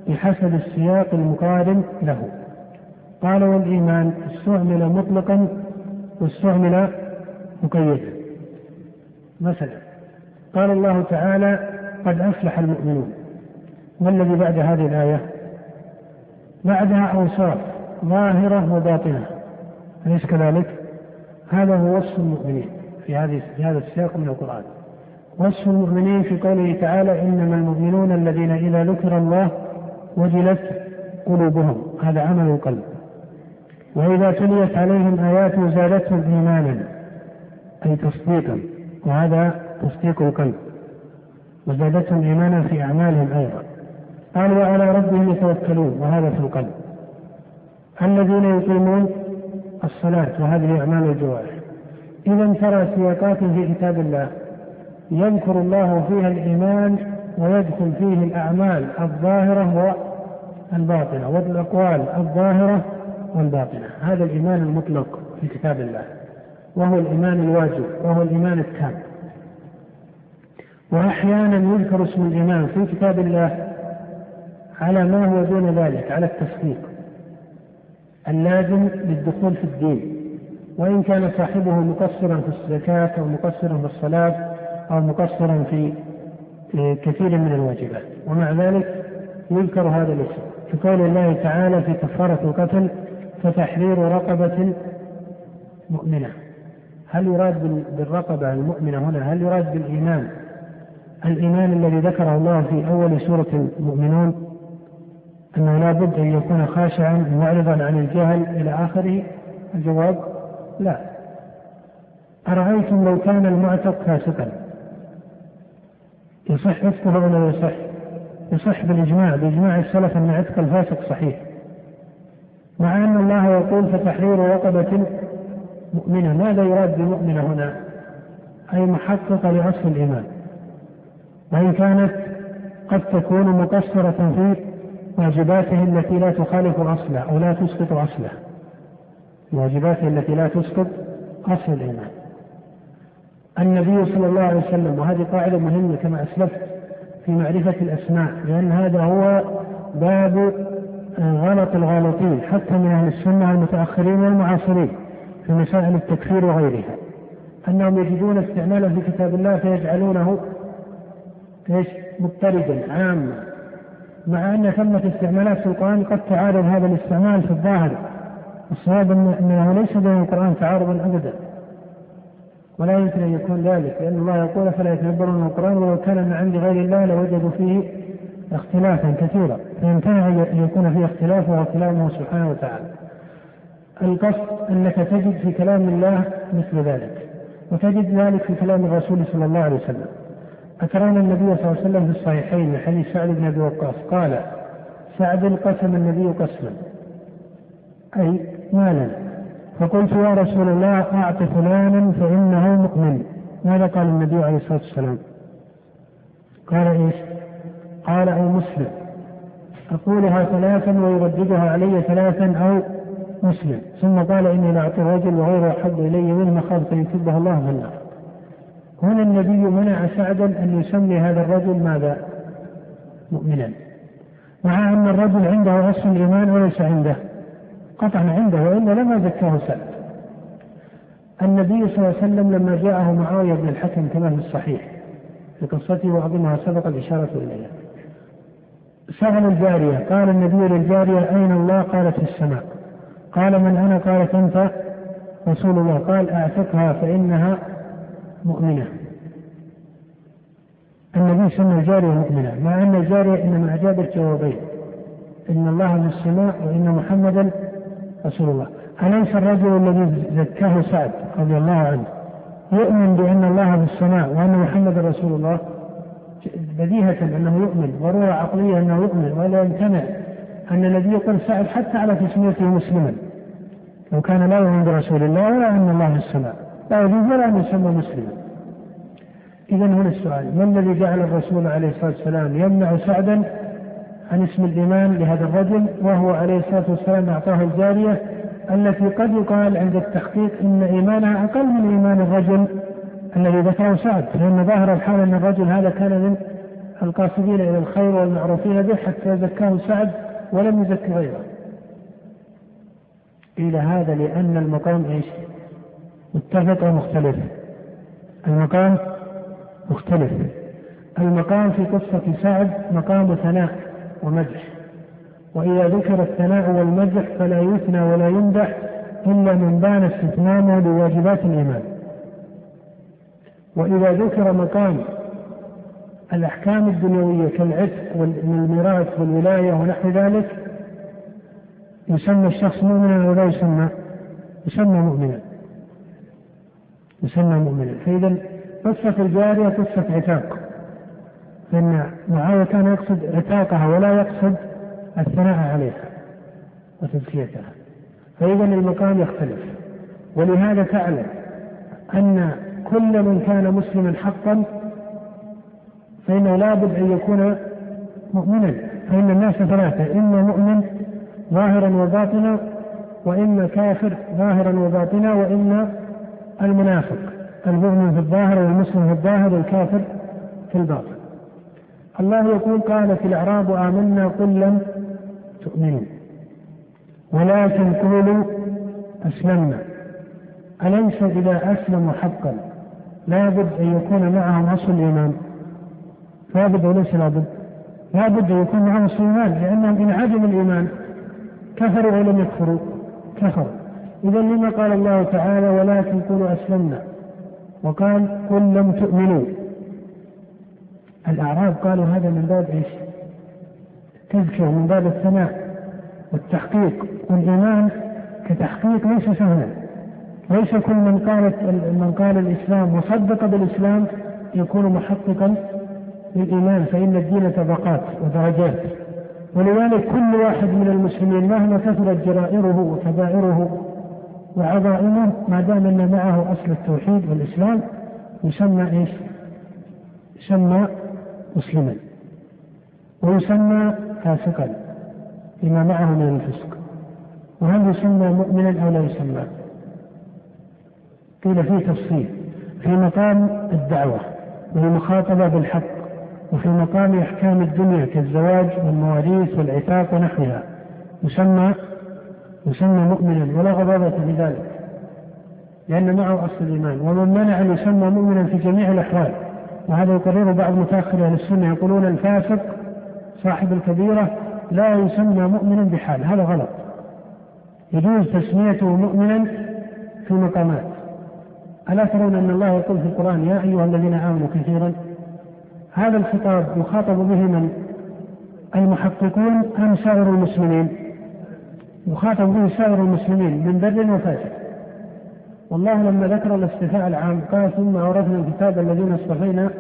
بحسب السياق المقارن له. قال والإيمان استعمل مطلقا واستعمل مقيدا. مثلا قال الله تعالى قد أفلح المؤمنون ما الذي بعد هذه الآية؟ بعدها أوصاف ظاهرة وباطنة. أليس كذلك؟ هذا هو وصف المؤمنين في هذه في هذا السياق من القرآن. وصف المؤمنين في قوله تعالى إنما المؤمنون الذين إذا ذكر الله وجلت قلوبهم. هذا عمل القلب. وإذا تليت عليهم آياته زادتهم إيمانا أي تصديقا وهذا تصديق القلب. وزادتهم إيمانا في أعمالهم أيضا. قال وعلى ربهم يتوكلون. وهذا في القلب. الذين يقيمون الصلاة وهذه أعمال الجوارح. إذا ترى سياقات في كتاب الله يذكر الله فيها الإيمان ويدخل فيه الأعمال الظاهرة والباطنة والأقوال الظاهرة والباطنة. هذا الإيمان المطلق في كتاب الله. وهو الإيمان الواجب وهو الإيمان التام. وأحيانا يذكر اسم الإيمان في كتاب الله على ما هو دون ذلك على التصديق اللازم للدخول في الدين. وإن كان صاحبه مقصرا في الزكاة أو مقصرا في الصلاة أو مقصرا في كثير من الواجبات. ومع ذلك يذكر هذا الاسم. في قول الله تعالى في كفارة القتل فتحرير رقبة مؤمنة. هل يراد بالرقبة المؤمنة هنا؟ هل يراد بالإيمان؟ الإيمان الذي ذكره الله في أول سورة المؤمنون أنه لا بد أن يكون خاشعا معرضا عن الجهل إلى آخره؟ الجواب لا. أرأيتم لو كان المعتق فاسقا؟ يصح عتقه ولا لا يصح؟ يصح بالإجماع بإجماع السلف أن عتق الفاسق صحيح مع أن الله يقول فتحرير رقبة مؤمنة ماذا يراد بمؤمنة هنا؟ أي محققة لأصل الإيمان وإن كانت قد تكون مقصرة في واجباته التي لا تخالف أصله أو لا تسقط أصله واجباته التي لا تسقط أصل الإيمان النبي صلى الله عليه وسلم وهذه قاعدة مهمة كما أسلفت في معرفة الأسماء لأن هذا هو باب غلط الغالطين حتى من أهل السنة المتأخرين والمعاصرين في مسائل التكفير وغيرها. أنهم يجدون استعمالا في كتاب الله فيجعلونه إيش؟ مضطردا عاما. مع أن ثمة استعمالات في القرآن قد تعارض هذا الاستعمال في الظاهر. الصواب أنه ليس بين القرآن تعارضا أبدا. ولا يمكن أن يكون ذلك لأن الله يقول فلا يتدبرون القرآن ولو كان من عند غير الله لوجدوا فيه اختلافا كثيرا. فيمتنع أن يكون فيه اختلاف وهو كلامه سبحانه وتعالى. القصد أنك تجد في كلام الله مثل ذلك وتجد ذلك في كلام الرسول صلى الله عليه وسلم. أترون النبي صلى الله عليه وسلم في الصحيحين من حديث سعد بن أبي وقاص قال سعد قسم النبي قسما أي مالا. فقلت يا رسول الله أعط فلانا فإنه مؤمن. ماذا قال النبي عليه الصلاة والسلام؟ قال إيش؟ قال أو مسلم. أقولها ثلاثا ويرددها علي ثلاثا أو مسلم. ثم قال إني لأعطي الرجل وغيره أحب إلي منه مخافة أن يكبه الله في النار هنا النبي منع سعدا أن يسمي هذا الرجل ماذا؟ مؤمنا. مع أن الرجل عنده أصل الإيمان وليس عنده. قطعا عنده وإلا لما زكاه سعد النبي صلى الله عليه وسلم لما جاءه معاوية بن الحكم كما في الصحيح في قصته وأظنها سبق الإشارة إليها. سأل الجارية قال النبي للجارية أين الله؟ قالت في السماء. قال من أنا؟ قالت أنت. رسول الله قال أعتقها فإنها مؤمنة. النبي سمى الجارية مؤمنة مع أن الجارية إنما أجابت جوابين إن الله في السماء وإن محمدا رسول الله. أليس الرجل الذي زكاه سعد رضي الله عنه. يؤمن بأن الله في السماء وأن محمدا رسول الله. بديهة أنه يؤمن ضرورة عقلية أنه يؤمن ولا يمتنع أن النبي يقول سعد حتى على تسميته مسلما. لو كان لا يؤمن برسول الله ولا أن الله في السماء. لا يجوز ولا أن يسمى مسلما. إذا هنا السؤال ما الذي جعل الرسول عليه الصلاة والسلام يمنع سعدا عن اسم الإيمان لهذا الرجل وهو عليه الصلاة والسلام أعطاه الجارية التي قد يقال عند التحقيق إن إيمانها أقل من إيمان الرجل الذي ذكره سعد لأن ظاهر الحال أن الرجل هذا كان من القاصدين إلى الخير والمعروفين به حتى زكاه سعد ولم يزك غيره. قيل هذا لأن المقام إيش؟ متفق ومختلف المقام مختلف. المقام في قصة سعد مقام ثناء. ومدح. وإذا ذكر الثناء والمدح فلا يثنى ولا يمدح إلا من بان استثنامه لواجبات الإيمان. وإذا ذكر مقام الأحكام الدنيوية كالعتق والميراث والولاية ونحو ذلك يسمى الشخص مؤمنا ولا يسمى؟ يسمى مؤمنا. يسمى مؤمنا. فإذا قصة الجارية قصة عتاق فإن معاوية كان يقصد عتاقها ولا يقصد الثناء عليها وتزكيتها. فإذا المقام يختلف. ولهذا تعلم أن كل من كان مسلما حقا فإنه لابد أن يكون مؤمنا. فإن الناس ثلاثة إما مؤمن ظاهرا وباطنا وإما كافر ظاهرا وباطنا وإما المنافق المؤمن في الظاهر والمسلم في الظاهر والكافر في الباطن. الله يقول قالت الأعراب آمنا قل لم تؤمنوا ولكن قولوا أسلمنا. أليس إذا أسلموا حقا؟ لابد أن يكون معهم أصل الإيمان لابد وليس لابد لابد أن يكون معهم أصل الإيمان لأنهم إن عدموا الإيمان كفروا أو لم يكفروا. كفروا. إذا لما قال الله تعالى ولكن قولوا أسلمنا؟ وقال قل لم تؤمنوا. الأعراب قالوا هذا من باب إيش؟ التذكية من باب الثناء والتحقيق والإيمان كتحقيق ليس سهلا ليس كل من قالت من قال الإسلام وصدق بالإسلام يكون محققا للإيمان فإن الدين طبقات ودرجات ولذلك كل واحد من المسلمين مهما كثرت جرائره وكبائره وعظائمه ما دام أن معه أصل التوحيد والإسلام يسمى إيش؟ يسمى مسلما. ويسمى فاسقا لما معه من الفسق. وهل يسمى مؤمنا أو لا يسمى؟ قيل فيه تفصيل. في مقام الدعوة والمخاطبه بالحق وفي مقام أحكام الدنيا كالزواج والمواريث والعتاق ونحوها. يسمى يسمى مؤمنا ولا غضاضة في ذلك لأن معه أصل الإيمان. ومن منع أن يسمى مؤمنا في جميع الأحوال وهذا يقرره بعض متأخر أهل السنة يقولون الفاسق صاحب الكبيرة لا يسمى مؤمنا بحال هذا غلط. يجوز تسميته مؤمنا في مقامات. ألا ترون أن الله يقول في القرآن يا أيها الذين آمنوا كثيرا هذا الخطاب يخاطب به من؟ المحققون أم سائر المسلمين؟ يخاطب به سائر المسلمين من بر وفاجر والله لما ذكر الاصطفاء العام قال ثم أورثنا الكتاب الذين اصطفينا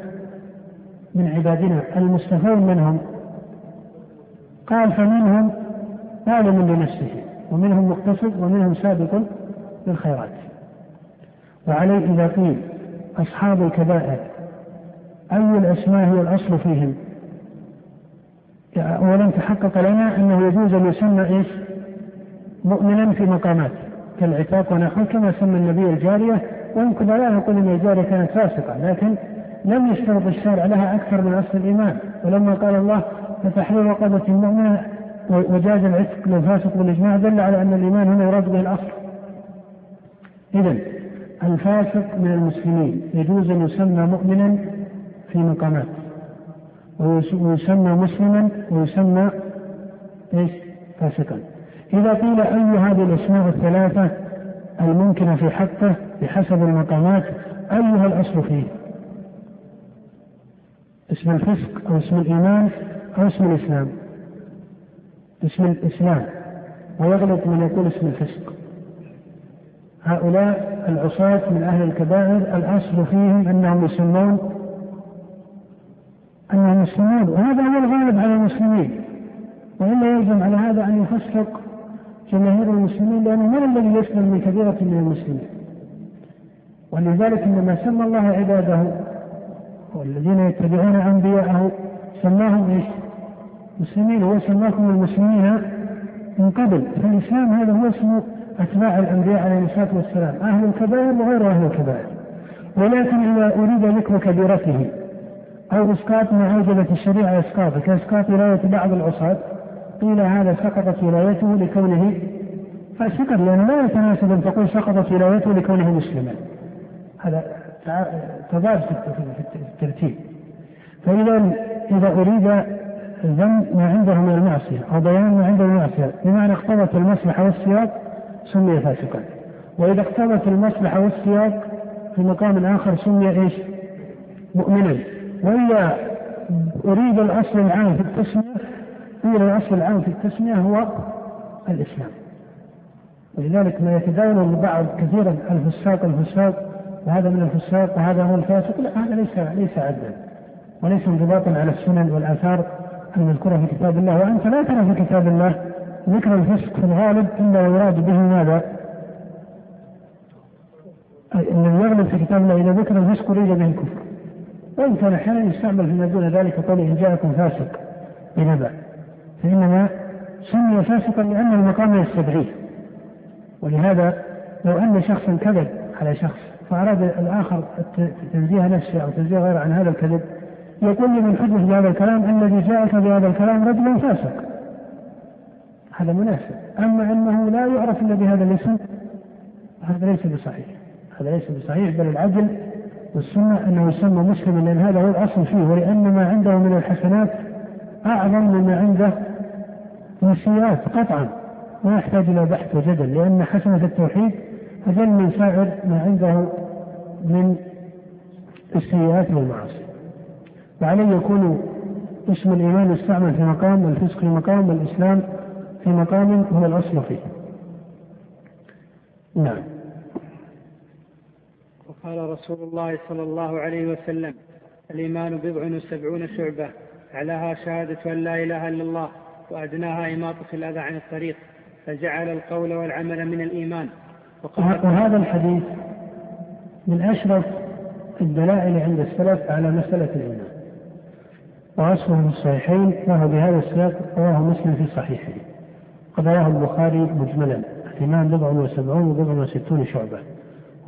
من عبادنا المصطفون منهم قال فمنهم ظالم لنفسه ومنهم مقتصد ومنهم سابق بالخيرات وعليه إذا قيل أصحاب الكبائر أي الأسماء هي الأصل فيهم أولا تحقق لنا أنه يجوز أن يسمى إيش؟ مؤمنا في مقامات كالعتاق ونحو كما سمى النبي الجارية ويمكن لا نقول أن الجارية كانت فاسقة لكن لم يشترط الشارع لها أكثر من أصل الإيمان ولما قال الله فتحرير رقبة مؤمنة وجاز العتق للفاسق بالإجماع دل على أن الإيمان هنا يراد به الأصل إذا الفاسق من المسلمين يجوز أن يسمى مؤمنا في مقامات ويسمى مسلما ويسمى إيش؟ فاسقا. إذا قيل أي هذه الأسماء الثلاثة الممكنة في حقه بحسب المقامات أيها الأصل فيه؟ اسم الفسق أو اسم الإيمان أو اسم الإسلام؟ اسم الإسلام ويغلط من يقول اسم الفسق. هؤلاء العصاة من أهل الكبائر الأصل فيهم أنهم يسمون أنهم مسلمون وهذا هو الغالب على المسلمين وإلا يلزم على هذا أن يفسق جماهير المسلمين لأنه من الذي يسلم من كبيرة من المسلمين. ولذلك إنما سمى الله عباده والذين يتبعون أنبياءه سماهم إيش؟ مسلمين. هو سماكم المسلمين من قبل. فالإسلام هذا هو اسم أتباع الأنبياء عليهم الصلاة والسلام. أهل الكبائر وغير أهل الكبائر. ولكن إذا أريد ذكر كبيرته أو إسقاط ما الشريعة إسقاطه كإسقاط ولاية بعض العصاة قيل هذا سقطت ولايته لكونه فاسقا لأنه لا يتناسب أن تقول سقطت ولايته لكونه مسلما. هذا تضاد في الترتيب. فإذا إذا أريد ذم ما عنده من المعصية أو بيان ما عنده من المعصية بمعنى اقتضت المصلحة والسياق سمي فاسقا. وإذا اقتضت المصلحة والسياق في مقام آخر سمي إيش؟ مؤمنا. وإذا أريد الأصل العام في التسمية قيل الأصل العام في التسمية هو الإسلام. ولذلك ما يتداول البعض كثيرا الفساق الفساق وهذا من الفساق وهذا هو الفاسق لا هذا ليس ليس عدلا وليس انضباطا على السنن والآثار المذكورة في كتاب الله. وأنت لا ترى في كتاب الله ذكر الفسق في الغالب إلا يراد به ماذا؟ الذي يغلب في كتاب الله إذا ذكر الفسق أريد به الكفر. وإن كان أحيانا يستعمل فيما دون ذلك قول إن جاءكم فاسق بنبأ. فإنما سمي فاسقا لأن المقام يستدعيه. ولهذا لو أن شخصا كذب على شخص فأراد الآخر تنزيه نفسه أو تنزيه غيره عن هذا الكذب يقول لمن حدث بهذا الكلام الذي جاءك بهذا الكلام رجل فاسق. هذا مناسب. أما أنه لا يعرف إلا بهذا الاسم هذا ليس بصحيح. هذا ليس بصحيح بل العدل والسنة أنه يسمى مسلما لأن هذا هو الأصل فيه ولأن ما عنده من الحسنات أعظم مما عنده من السيئات قطعا. ما يحتاج إلى بحث وجدل لأن حسنة التوحيد أجل من سائر ما عنده من السيئات والمعاصي. وعليه يكون اسم الإيمان يستعمل في مقام الفسق في مقام والإسلام في مقام هو الأصل فيه. نعم. وقال رسول الله صلى الله عليه وسلم الإيمان بضع وسبعون شعبة أعلاها شهادة أن لا إله إلا الله. وأدناها إماطة الأذى عن الطريق فجعل القول والعمل من الإيمان. وهذا الحديث من أشرف الدلائل عند السلف على مسألة الإيمان. وأصله في الصحيحين وهو بهذا السياق رواه مسلم في صحيحه. قد رواه البخاري مجملا. الإيمان بضع وسبعون وبضع وستون شعبة.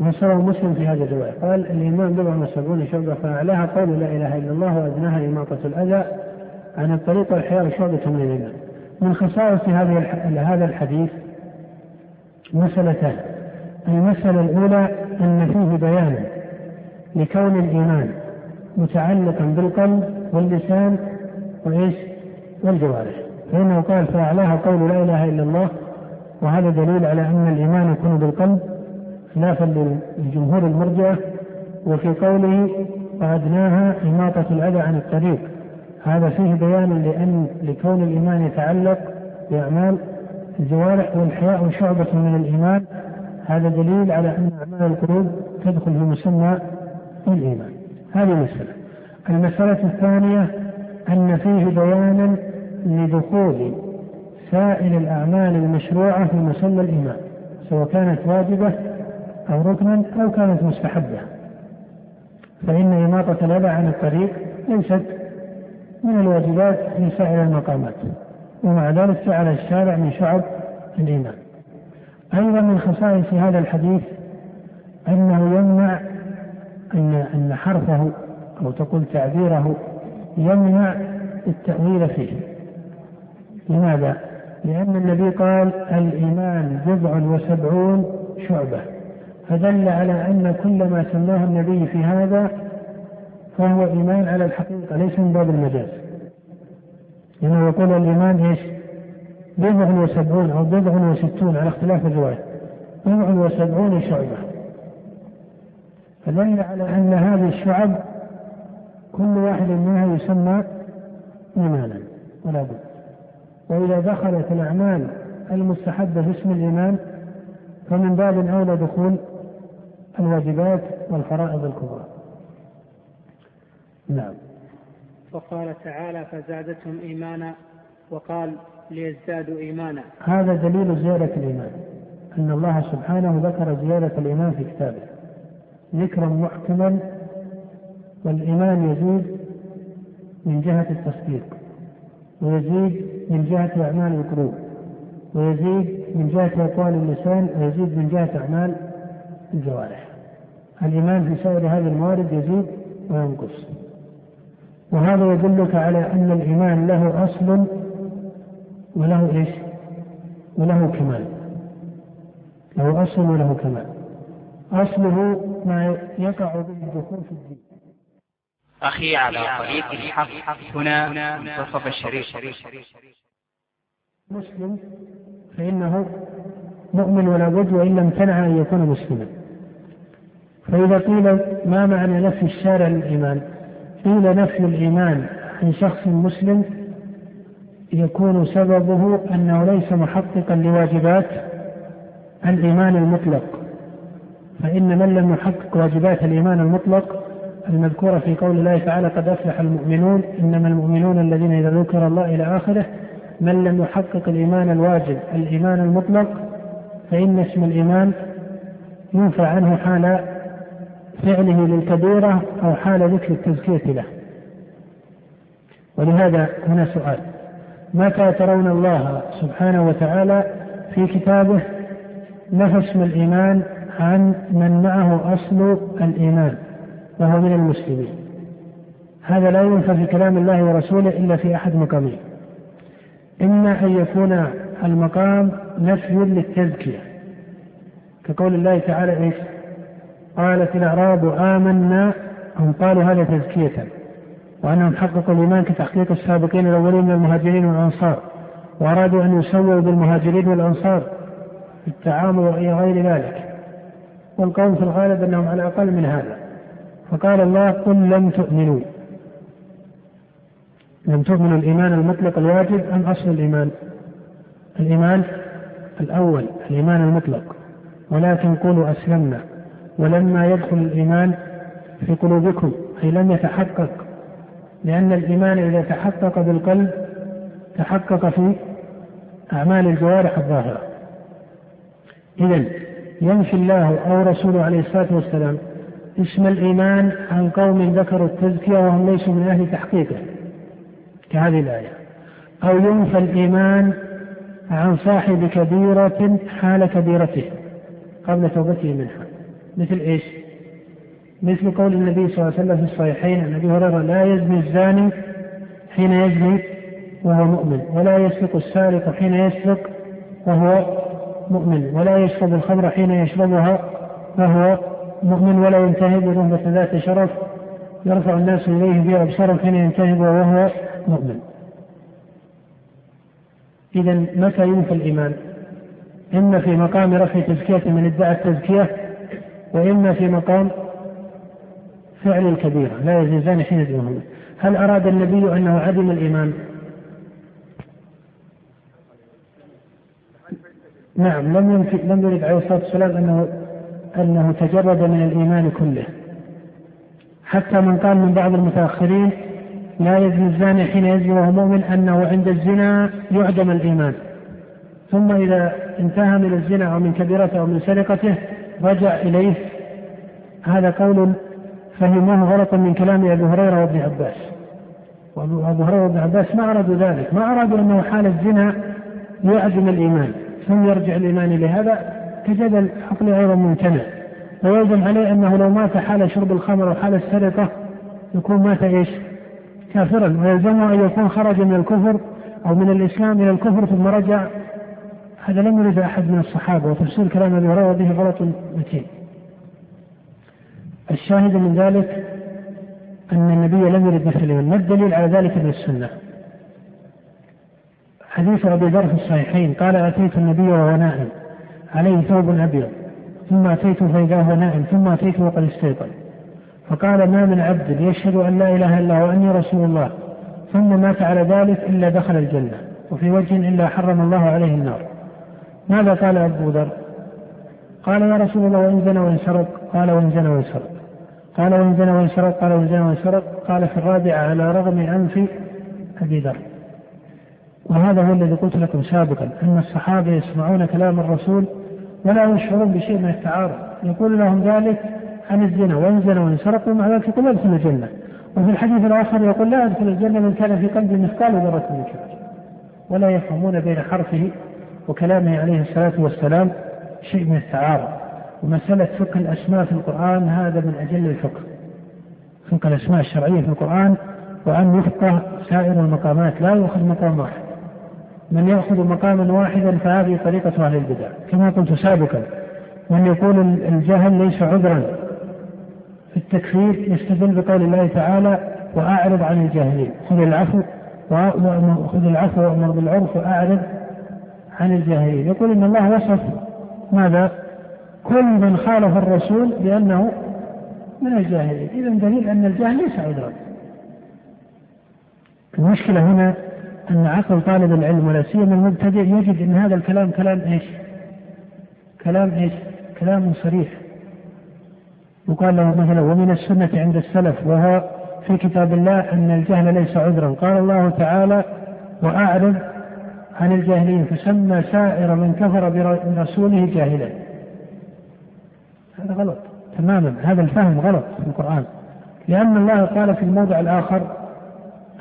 ونصره مسلم في هذه الرواية. قال الإيمان بضع وسبعون شعبة فأعلاها قول لا إله إلا الله وأدناها إماطة الأذى. عن الطريق والحياة شعبة من الإيمان من خصائص هذه هذا الحديث مسألتان. المسألة الأولى أن فيه بيانا لكون الإيمان متعلقا بالقلب واللسان وإيش؟ والجوارح. فإنه قال فأعلاها قول لا إله إلا الله. وهذا دليل على أن الإيمان يكون بالقلب خلافا للجمهور المرجئة وفي قوله وأدناها إماطة الأذى عن الطريق. هذا فيه بيان لأن لكون الإيمان يتعلق بأعمال الجوارح والحياء شعبة من الإيمان هذا دليل على أن أعمال القلوب تدخل في مسمى الإيمان. هذه مسألة المسألة الثانية أن فيه بيانا لدخول سائر الأعمال المشروعة في مسمى الإيمان سواء كانت واجبة أو ركنا أو كانت مستحبة. فإن إماطة الأذى عن الطريق ليست من الواجبات في سائر المقامات ومع ذلك جعل الشارع من شعب الإيمان. أيضا من خصائص هذا الحديث أنه يمنع أن أن حرفه أو تقول تعبيره يمنع التأويل فيه. لماذا؟ لأن النبي قال الإيمان بضع وسبعون شعبة فدل على أن كل ما سماه النبي في هذا فهو إيمان على الحقيقة ليس من باب المجاز. لأنه يقول الإيمان إيش؟ بضع وسبعون أو بضع وستون على اختلاف الرواية. بضع وسبعون شعبة. فدل على أن هذه الشعب كل واحد منها يسمى إيمانا ولا بد. وإذا دخلت الأعمال المستحبة في اسم الإيمان فمن باب أولى دخول الواجبات والفرائض الكبرى. نعم. وقال تعالى فزادتهم إيمانا وقال ليزدادوا إيمانا. هذا دليل زيادة الإيمان أن الله سبحانه ذكر زيادة الإيمان في كتابه. ذكرا محكما والإيمان يزيد من جهة التصديق ويزيد من جهة أعمال القلوب ويزيد من جهة أقوال اللسان ويزيد من جهة أعمال الجوارح. الإيمان في سائر هذه الموارد يزيد وينقص. وهذا يدلك على أن الإيمان له أصل وله إيش؟ وله كمال. له أصل وله كمال. أصله ما يقع به الدخول في الدين. أخي على طريق الحق هنا منتصف الشريف. مسلم فإنه مؤمن ولا بد وإن لم تنع أن يكون مسلما. فإذا قيل ما معنى نفي الشارع للإيمان؟ قيل نفي الإيمان عن شخص مسلم يكون سببه أنه ليس محققا لواجبات الإيمان المطلق. فإن من لم يحقق واجبات الإيمان المطلق المذكورة في قول الله تعالى قد أفلح المؤمنون إنما المؤمنون الذين إذا ذكر الله إلى آخره. من لم يحقق الإيمان الواجب الإيمان المطلق فإن اسم الإيمان ينفى عنه حال فعله للكبيرة أو حال ذكر التزكية له. ولهذا هنا سؤال. متى ترون الله سبحانه وتعالى في كتابه نفى اسم الإيمان عن من معه أصل الإيمان وهو من المسلمين؟ هذا لا ينفى في كلام الله ورسوله إلا في أحد مقامين إما أن يكون المقام نفي للتزكية كقول الله تعالى إيش؟ قالت الأعراب آمنا هم قالوا هذا تزكية. وأنهم حققوا الإيمان كتحقيق السابقين الأولين من المهاجرين والأنصار وأرادوا أن يسووا بالمهاجرين والأنصار في التعامل وإلى غير ذلك. والقوم في الغالب أنهم على أقل من هذا. فقال الله قل لم تؤمنوا. لم تؤمنوا الإيمان المطلق الواجب أم أصل الإيمان؟ الإيمان الأول الإيمان المطلق. ولكن قولوا أسلمنا. ولما يدخل الإيمان في قلوبكم أي لم يتحقق لأن الإيمان إذا تحقق بالقلب تحقق في أعمال الجوارح الظاهرة. إذا ينفي الله أو رسوله عليه الصلاة والسلام اسم الإيمان عن قوم ذكروا التزكية وهم ليسوا من أهل تحقيقه كهذه الآية. أو ينفى الإيمان عن صاحب كبيرة حال كبيرته قبل توبته منها. مثل إيش؟ مثل قول النبي صلى الله عليه وسلم في الصحيحين عن أبي هريرة لا يزني الزاني حين يزني وهو مؤمن ولا يسرق السارق حين يسرق وهو مؤمن ولا يشرب الخمر حين يشربها وهو مؤمن ولا ينتهب رهبة ذات شرف يرفع الناس إليه بأبصارهم حين ينتهب وهو مؤمن إذا متى ينفى الإيمان؟ إما في مقام رفع تزكية من ادعى التزكية وإما في مقام فعل الكبيرة لا يزيزان حين يدعوهما هل أراد النبي أنه عدم الإيمان؟ نعم لم ينفي لم يرد عليه الصلاة والسلام أنه أنه تجرد من الإيمان كله. حتى من قال من بعض المتأخرين لا يزني الزاني حين يزني وهو مؤمن أنه عند الزنا يعدم الإيمان. ثم إذا انتهى من الزنا أو من كبيرته أو من سرقته رجع إليه. هذا قول فهموه غلطا من كلام أبي هريرة وابن عباس. وأبو هريرة وابن عباس ما أرادوا ذلك. ما أرادوا أنه حال الزنا يعدم الإيمان. ثم يرجع الإيمان لهذا كجدل عقلي أيضا ممتنع. ويلزم عليه أنه لو مات حال شرب الخمر أو حال السرقة يكون مات إيش؟ كافرا. ويلزمه أن يكون خرج من الكفر أو من الإسلام إلى الكفر ثم رجع هذا لم يرد أحد من الصحابة وتفسير كلام أبي هريرة به غلط متين. الشاهد من ذلك أن النبي لم يرد مثل ما الدليل على ذلك من السنة؟ حديث أبي ذر في الصحيحين قال أتيت النبي وهو نائم عليه ثوب أبيض ثم أتيته فإذا هو نائم ثم أتيته وقد استيقظ. فقال ما من عبد يشهد أن لا إله إلا هو وأني رسول الله ثم مات على ذلك إلا دخل الجنة وفي وجه إلا حرم الله عليه النار. ماذا قال أبو ذر؟ قال يا رسول الله وإن زنى وإن سرق قال وإن زنى وإن سرق قال وإن زنى وإن سرق قال وإن زنى وإن سرق قال في الرابعة على رغم أنف أبي ذر. وهذا هو الذي قلت لكم سابقا أن الصحابة يسمعون كلام الرسول ولا يشعرون بشيء من التعارض. يقول لهم ذلك عن الزنا وإن زنى وإن سرق ومع ذلك يقول أدخل الجنة. وفي الحديث الآخر يقول لا أدخل الجنة من كان في قلبه مثقال ذرة من كبر ولا يفهمون بين حرفه وكلامه عليه الصلاة والسلام شيء من التعارض. ومسألة فقه الأسماء في القرآن هذا من أجل الفقه. فقه الأسماء الشرعية في القرآن وأن يفقه سائر المقامات لا يؤخذ مقام واحد. من يأخذ مقاما واحدا فهذه طريقة أهل البدع. كما قلت سابقا من يقول الجهل ليس عذرا. في التكفير يستدل بقول الله تعالى وأعرض عن الجاهلين. خذ العفو خذ العفو وأمر بالعرف وأعرض عن الجاهلين يقول إن الله وصف ماذا؟ كل من خالف الرسول بأنه من الجاهلين إذا دليل أن الجهل ليس عذرا المشكلة هنا أن عقل طالب العلم ولا سيما المبتدئ يجد أن هذا الكلام كلام إيش؟ كلام إيش؟ كلام صريح يقال له مثلا ومن السنة عند السلف وهو في كتاب الله أن الجهل ليس عذرا قال الله تعالى وأعرض عن الجاهلين فسمى سائر من كفر برسوله جاهلا. هذا غلط تماما هذا الفهم غلط في القرآن. لأن الله قال في الموضع الآخر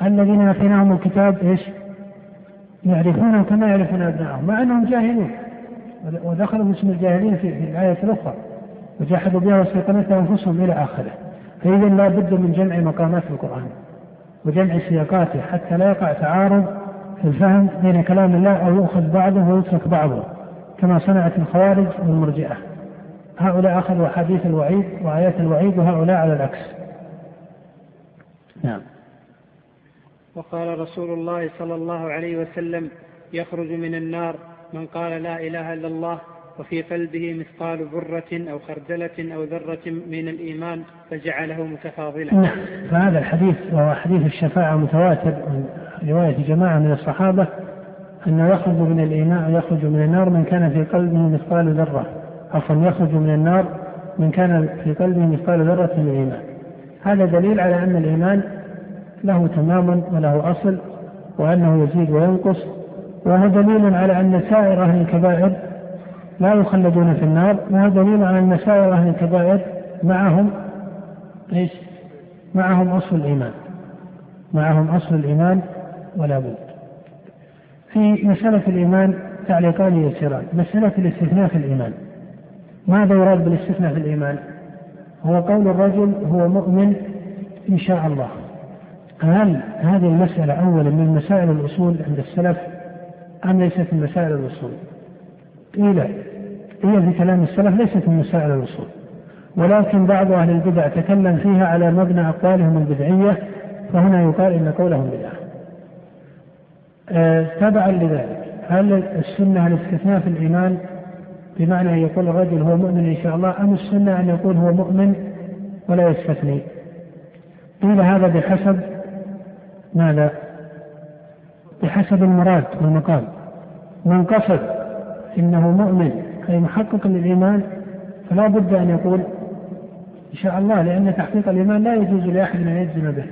الذين آتيناهم الكتاب إيش؟ يعرفونه كما يعرفون أبنائهم مع أنهم جاهلون. ودخلوا باسم الجاهلين في الآية الأخرى وجحدوا بها واستيقنتها أنفسهم إلى آخره. فإذا لا بد من جمع مقامات القرآن وجمع سياقاته حتى لا يقع تعارض الفهم بين كلام الله أو يؤخذ بعضه ويترك بعضه كما صنعت الخوارج والمرجئة. هؤلاء أخذوا أحاديث الوعيد وآيات الوعيد وهؤلاء على العكس. نعم. وقال رسول الله صلى الله عليه وسلم يخرج من النار من قال لا إله إلا الله وفي قلبه مثقال ذرة أو خردلة أو ذرة من الإيمان فجعله متفاضلا. نعم. فهذا الحديث وهو حديث الشفاعة متواتر. رواية جماعة من الصحابة أنه يخرج من الإيمان يخرج من النار من كان في قلبه مثقال ذرة. عفوا يخرج من النار من كان في قلبه مثقال ذرة من الإيمان. هذا دليل على أن الإيمان له تمام وله أصل وأنه يزيد وينقص وهو دليل على أن سائر أهل الكبائر لا يخلدون في النار وهو دليل على أن سائر أهل الكبائر معهم إيش؟ معهم أصل الإيمان. معهم أصل الإيمان ولا بد. في مسألة الإيمان تعليقان يسيران. مسألة الاستثناء في الإيمان. ماذا يراد بالاستثناء في الإيمان؟ هو قول الرجل هو مؤمن إن شاء الله. هل هذه المسألة أولا من مسائل الأصول عند السلف أم ليست من مسائل الأصول؟ قيل هي في كلام السلف ليست من مسائل الأصول. ولكن بعض أهل البدع تكلم فيها على مبنى أقوالهم البدعية فهنا يقال إن قولهم بدعة. تبعا لذلك. هل السنة الاستثناء في الإيمان؟ بمعنى أن يقول الرجل هو مؤمن إن شاء الله أم السنة أن يقول هو مؤمن ولا يستثني؟ قيل هذا بحسب ماذا؟ بحسب المراد والمقام من قصد إنه مؤمن أي محقق للإيمان فلا بد أن يقول إن شاء الله لأن تحقيق الإيمان لا يجوز لأحد أن يجزم به.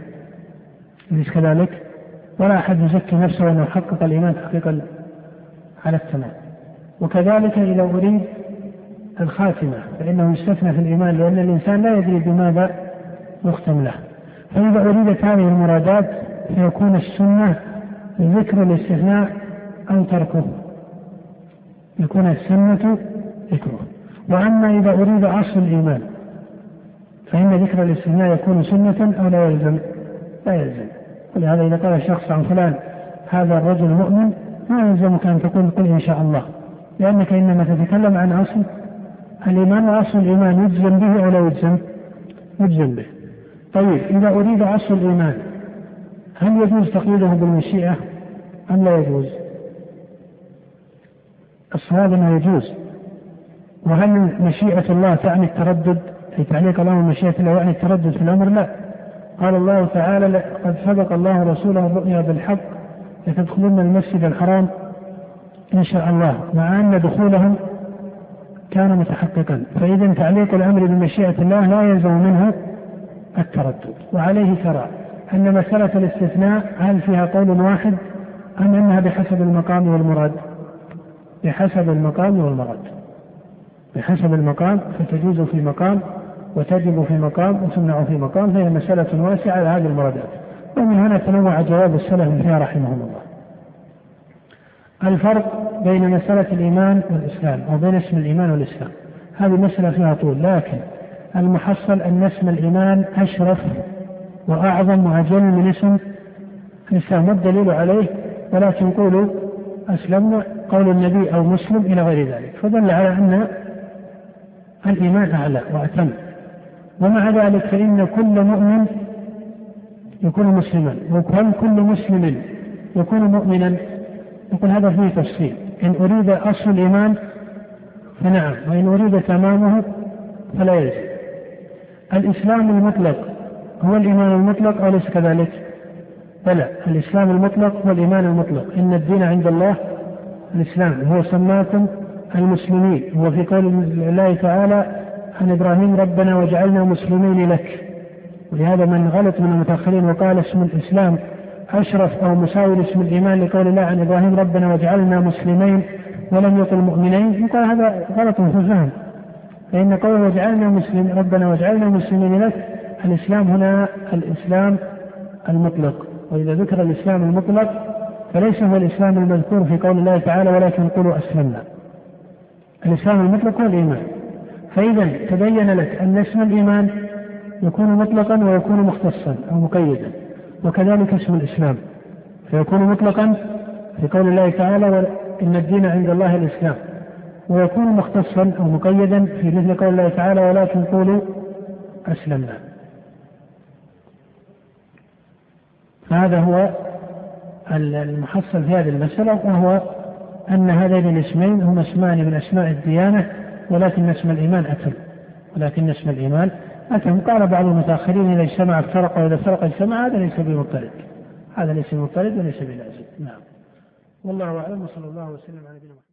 أليس كذلك؟ ولا أحد يزكي نفسه انه حقق الإيمان تحقيقا على التمام. وكذلك إذا أريد الخاتمة فإنه يستثنى في الإيمان لأن الإنسان لا يدري بماذا يختم له. فإذا أريدت هذه المرادات فيكون السنة ذكر الاستثناء أو تركه. يكون السنة ذكره. وأما إذا أريد أصل الإيمان فإن ذكر الاستثناء يكون سنة أو لا يلزم؟ لا يلزم. ولهذا إذا قال شخص عن فلان هذا الرجل مؤمن ما يلزمك أن تقول قل إن شاء الله. لأنك إنما تتكلم عن أصل الإيمان وأصل الإيمان يجزم به أو لا يجزم؟ يجزم به. طيب إذا أريد أصل الإيمان هل يجوز تقييده بالمشيئة؟ أم لا يجوز؟ الصواب أنه يجوز. وهل مشيئة الله تعني التردد؟ أي تعليق الله مشيئة الله يعني التردد في الأمر؟ لا. قال الله تعالى قد سبق الله رسوله الرؤيا بالحق لتدخلن المسجد الحرام إن شاء الله. مع أن دخولهم كان متحققا. فإذا تعليق الأمر بمشيئة الله لا يلزم منه التردد. وعليه ترى أن مسألة الاستثناء هل فيها قول واحد أم أنها بحسب المقام والمراد؟ بحسب المقام والمراد. بحسب المقام فتجوز في مقام وتجب في مقام وتمنع في مقام فهي مسألة واسعة على هذه المرادات. ومن هنا تنوع جواب السلف فيها رحمهم الله. الفرق بين مسألة الإيمان والإسلام أو بين اسم الإيمان والإسلام. هذه مسألة فيها طول لكن المحصل أن اسم الإيمان أشرف وأعظم وأجل من اسم الإسلام. والدليل عليه ولكن قولوا أسلمنا قول النبي أو مسلم إلى غير ذلك. فدل على أن الإيمان أعلى وأتم. ومع ذلك فإن كل مؤمن يكون مسلما وهل كل مسلم يكون مؤمنا. يقول هذا فيه تفصيل. إن أريد أصل الإيمان فنعم وإن أريد تمامه فلا يلزم الإسلام المطلق هو الإيمان المطلق أو ليس كذلك؟ بلى الإسلام المطلق هو الإيمان المطلق. إن الدين عند الله الإسلام هو سماكم المسلمين. هو في قول الله تعالى عن إبراهيم ربنا وجعلنا مسلمين لك. ولهذا من غلط من المتأخرين وقال اسم الإسلام أشرف أو مساوي لاسم الإيمان لقول الله عن إبراهيم ربنا وجعلنا مسلمين ولم يقل مؤمنين يقال هذا غلط في الفهم. فإن قوله وجعلنا مسلم ربنا وجعلنا مسلمين لك الإسلام هنا الإسلام المطلق. وإذا ذكر الإسلام المطلق فليس هو الإسلام المذكور في قول الله تعالى ولكن قولوا أسلمنا. الإسلام المطلق هو الإيمان. فإذا تبين لك أن اسم الإيمان يكون مطلقا ويكون مختصا أو مقيدا وكذلك اسم الإسلام فيكون مطلقا في قول الله تعالى إن الدين عند الله الإسلام ويكون مختصا أو مقيدا في مثل قول الله تعالى ولكن قولوا أسلمنا فهذا هو المحصل في هذه المسألة وهو أن هذين الاسمين هما اسمان من أسماء الديانة ولكن اسم الإيمان أتم ولكن اسم الإيمان أتم قال بعض المتأخرين إذا اجتمع افترق وإذا افترق اجتمع هذا ليس بمضطرد هذا ليس بمضطرد وليس بلازم. نعم. والله أعلم. وصلى الله وسلم على نبينا محمد.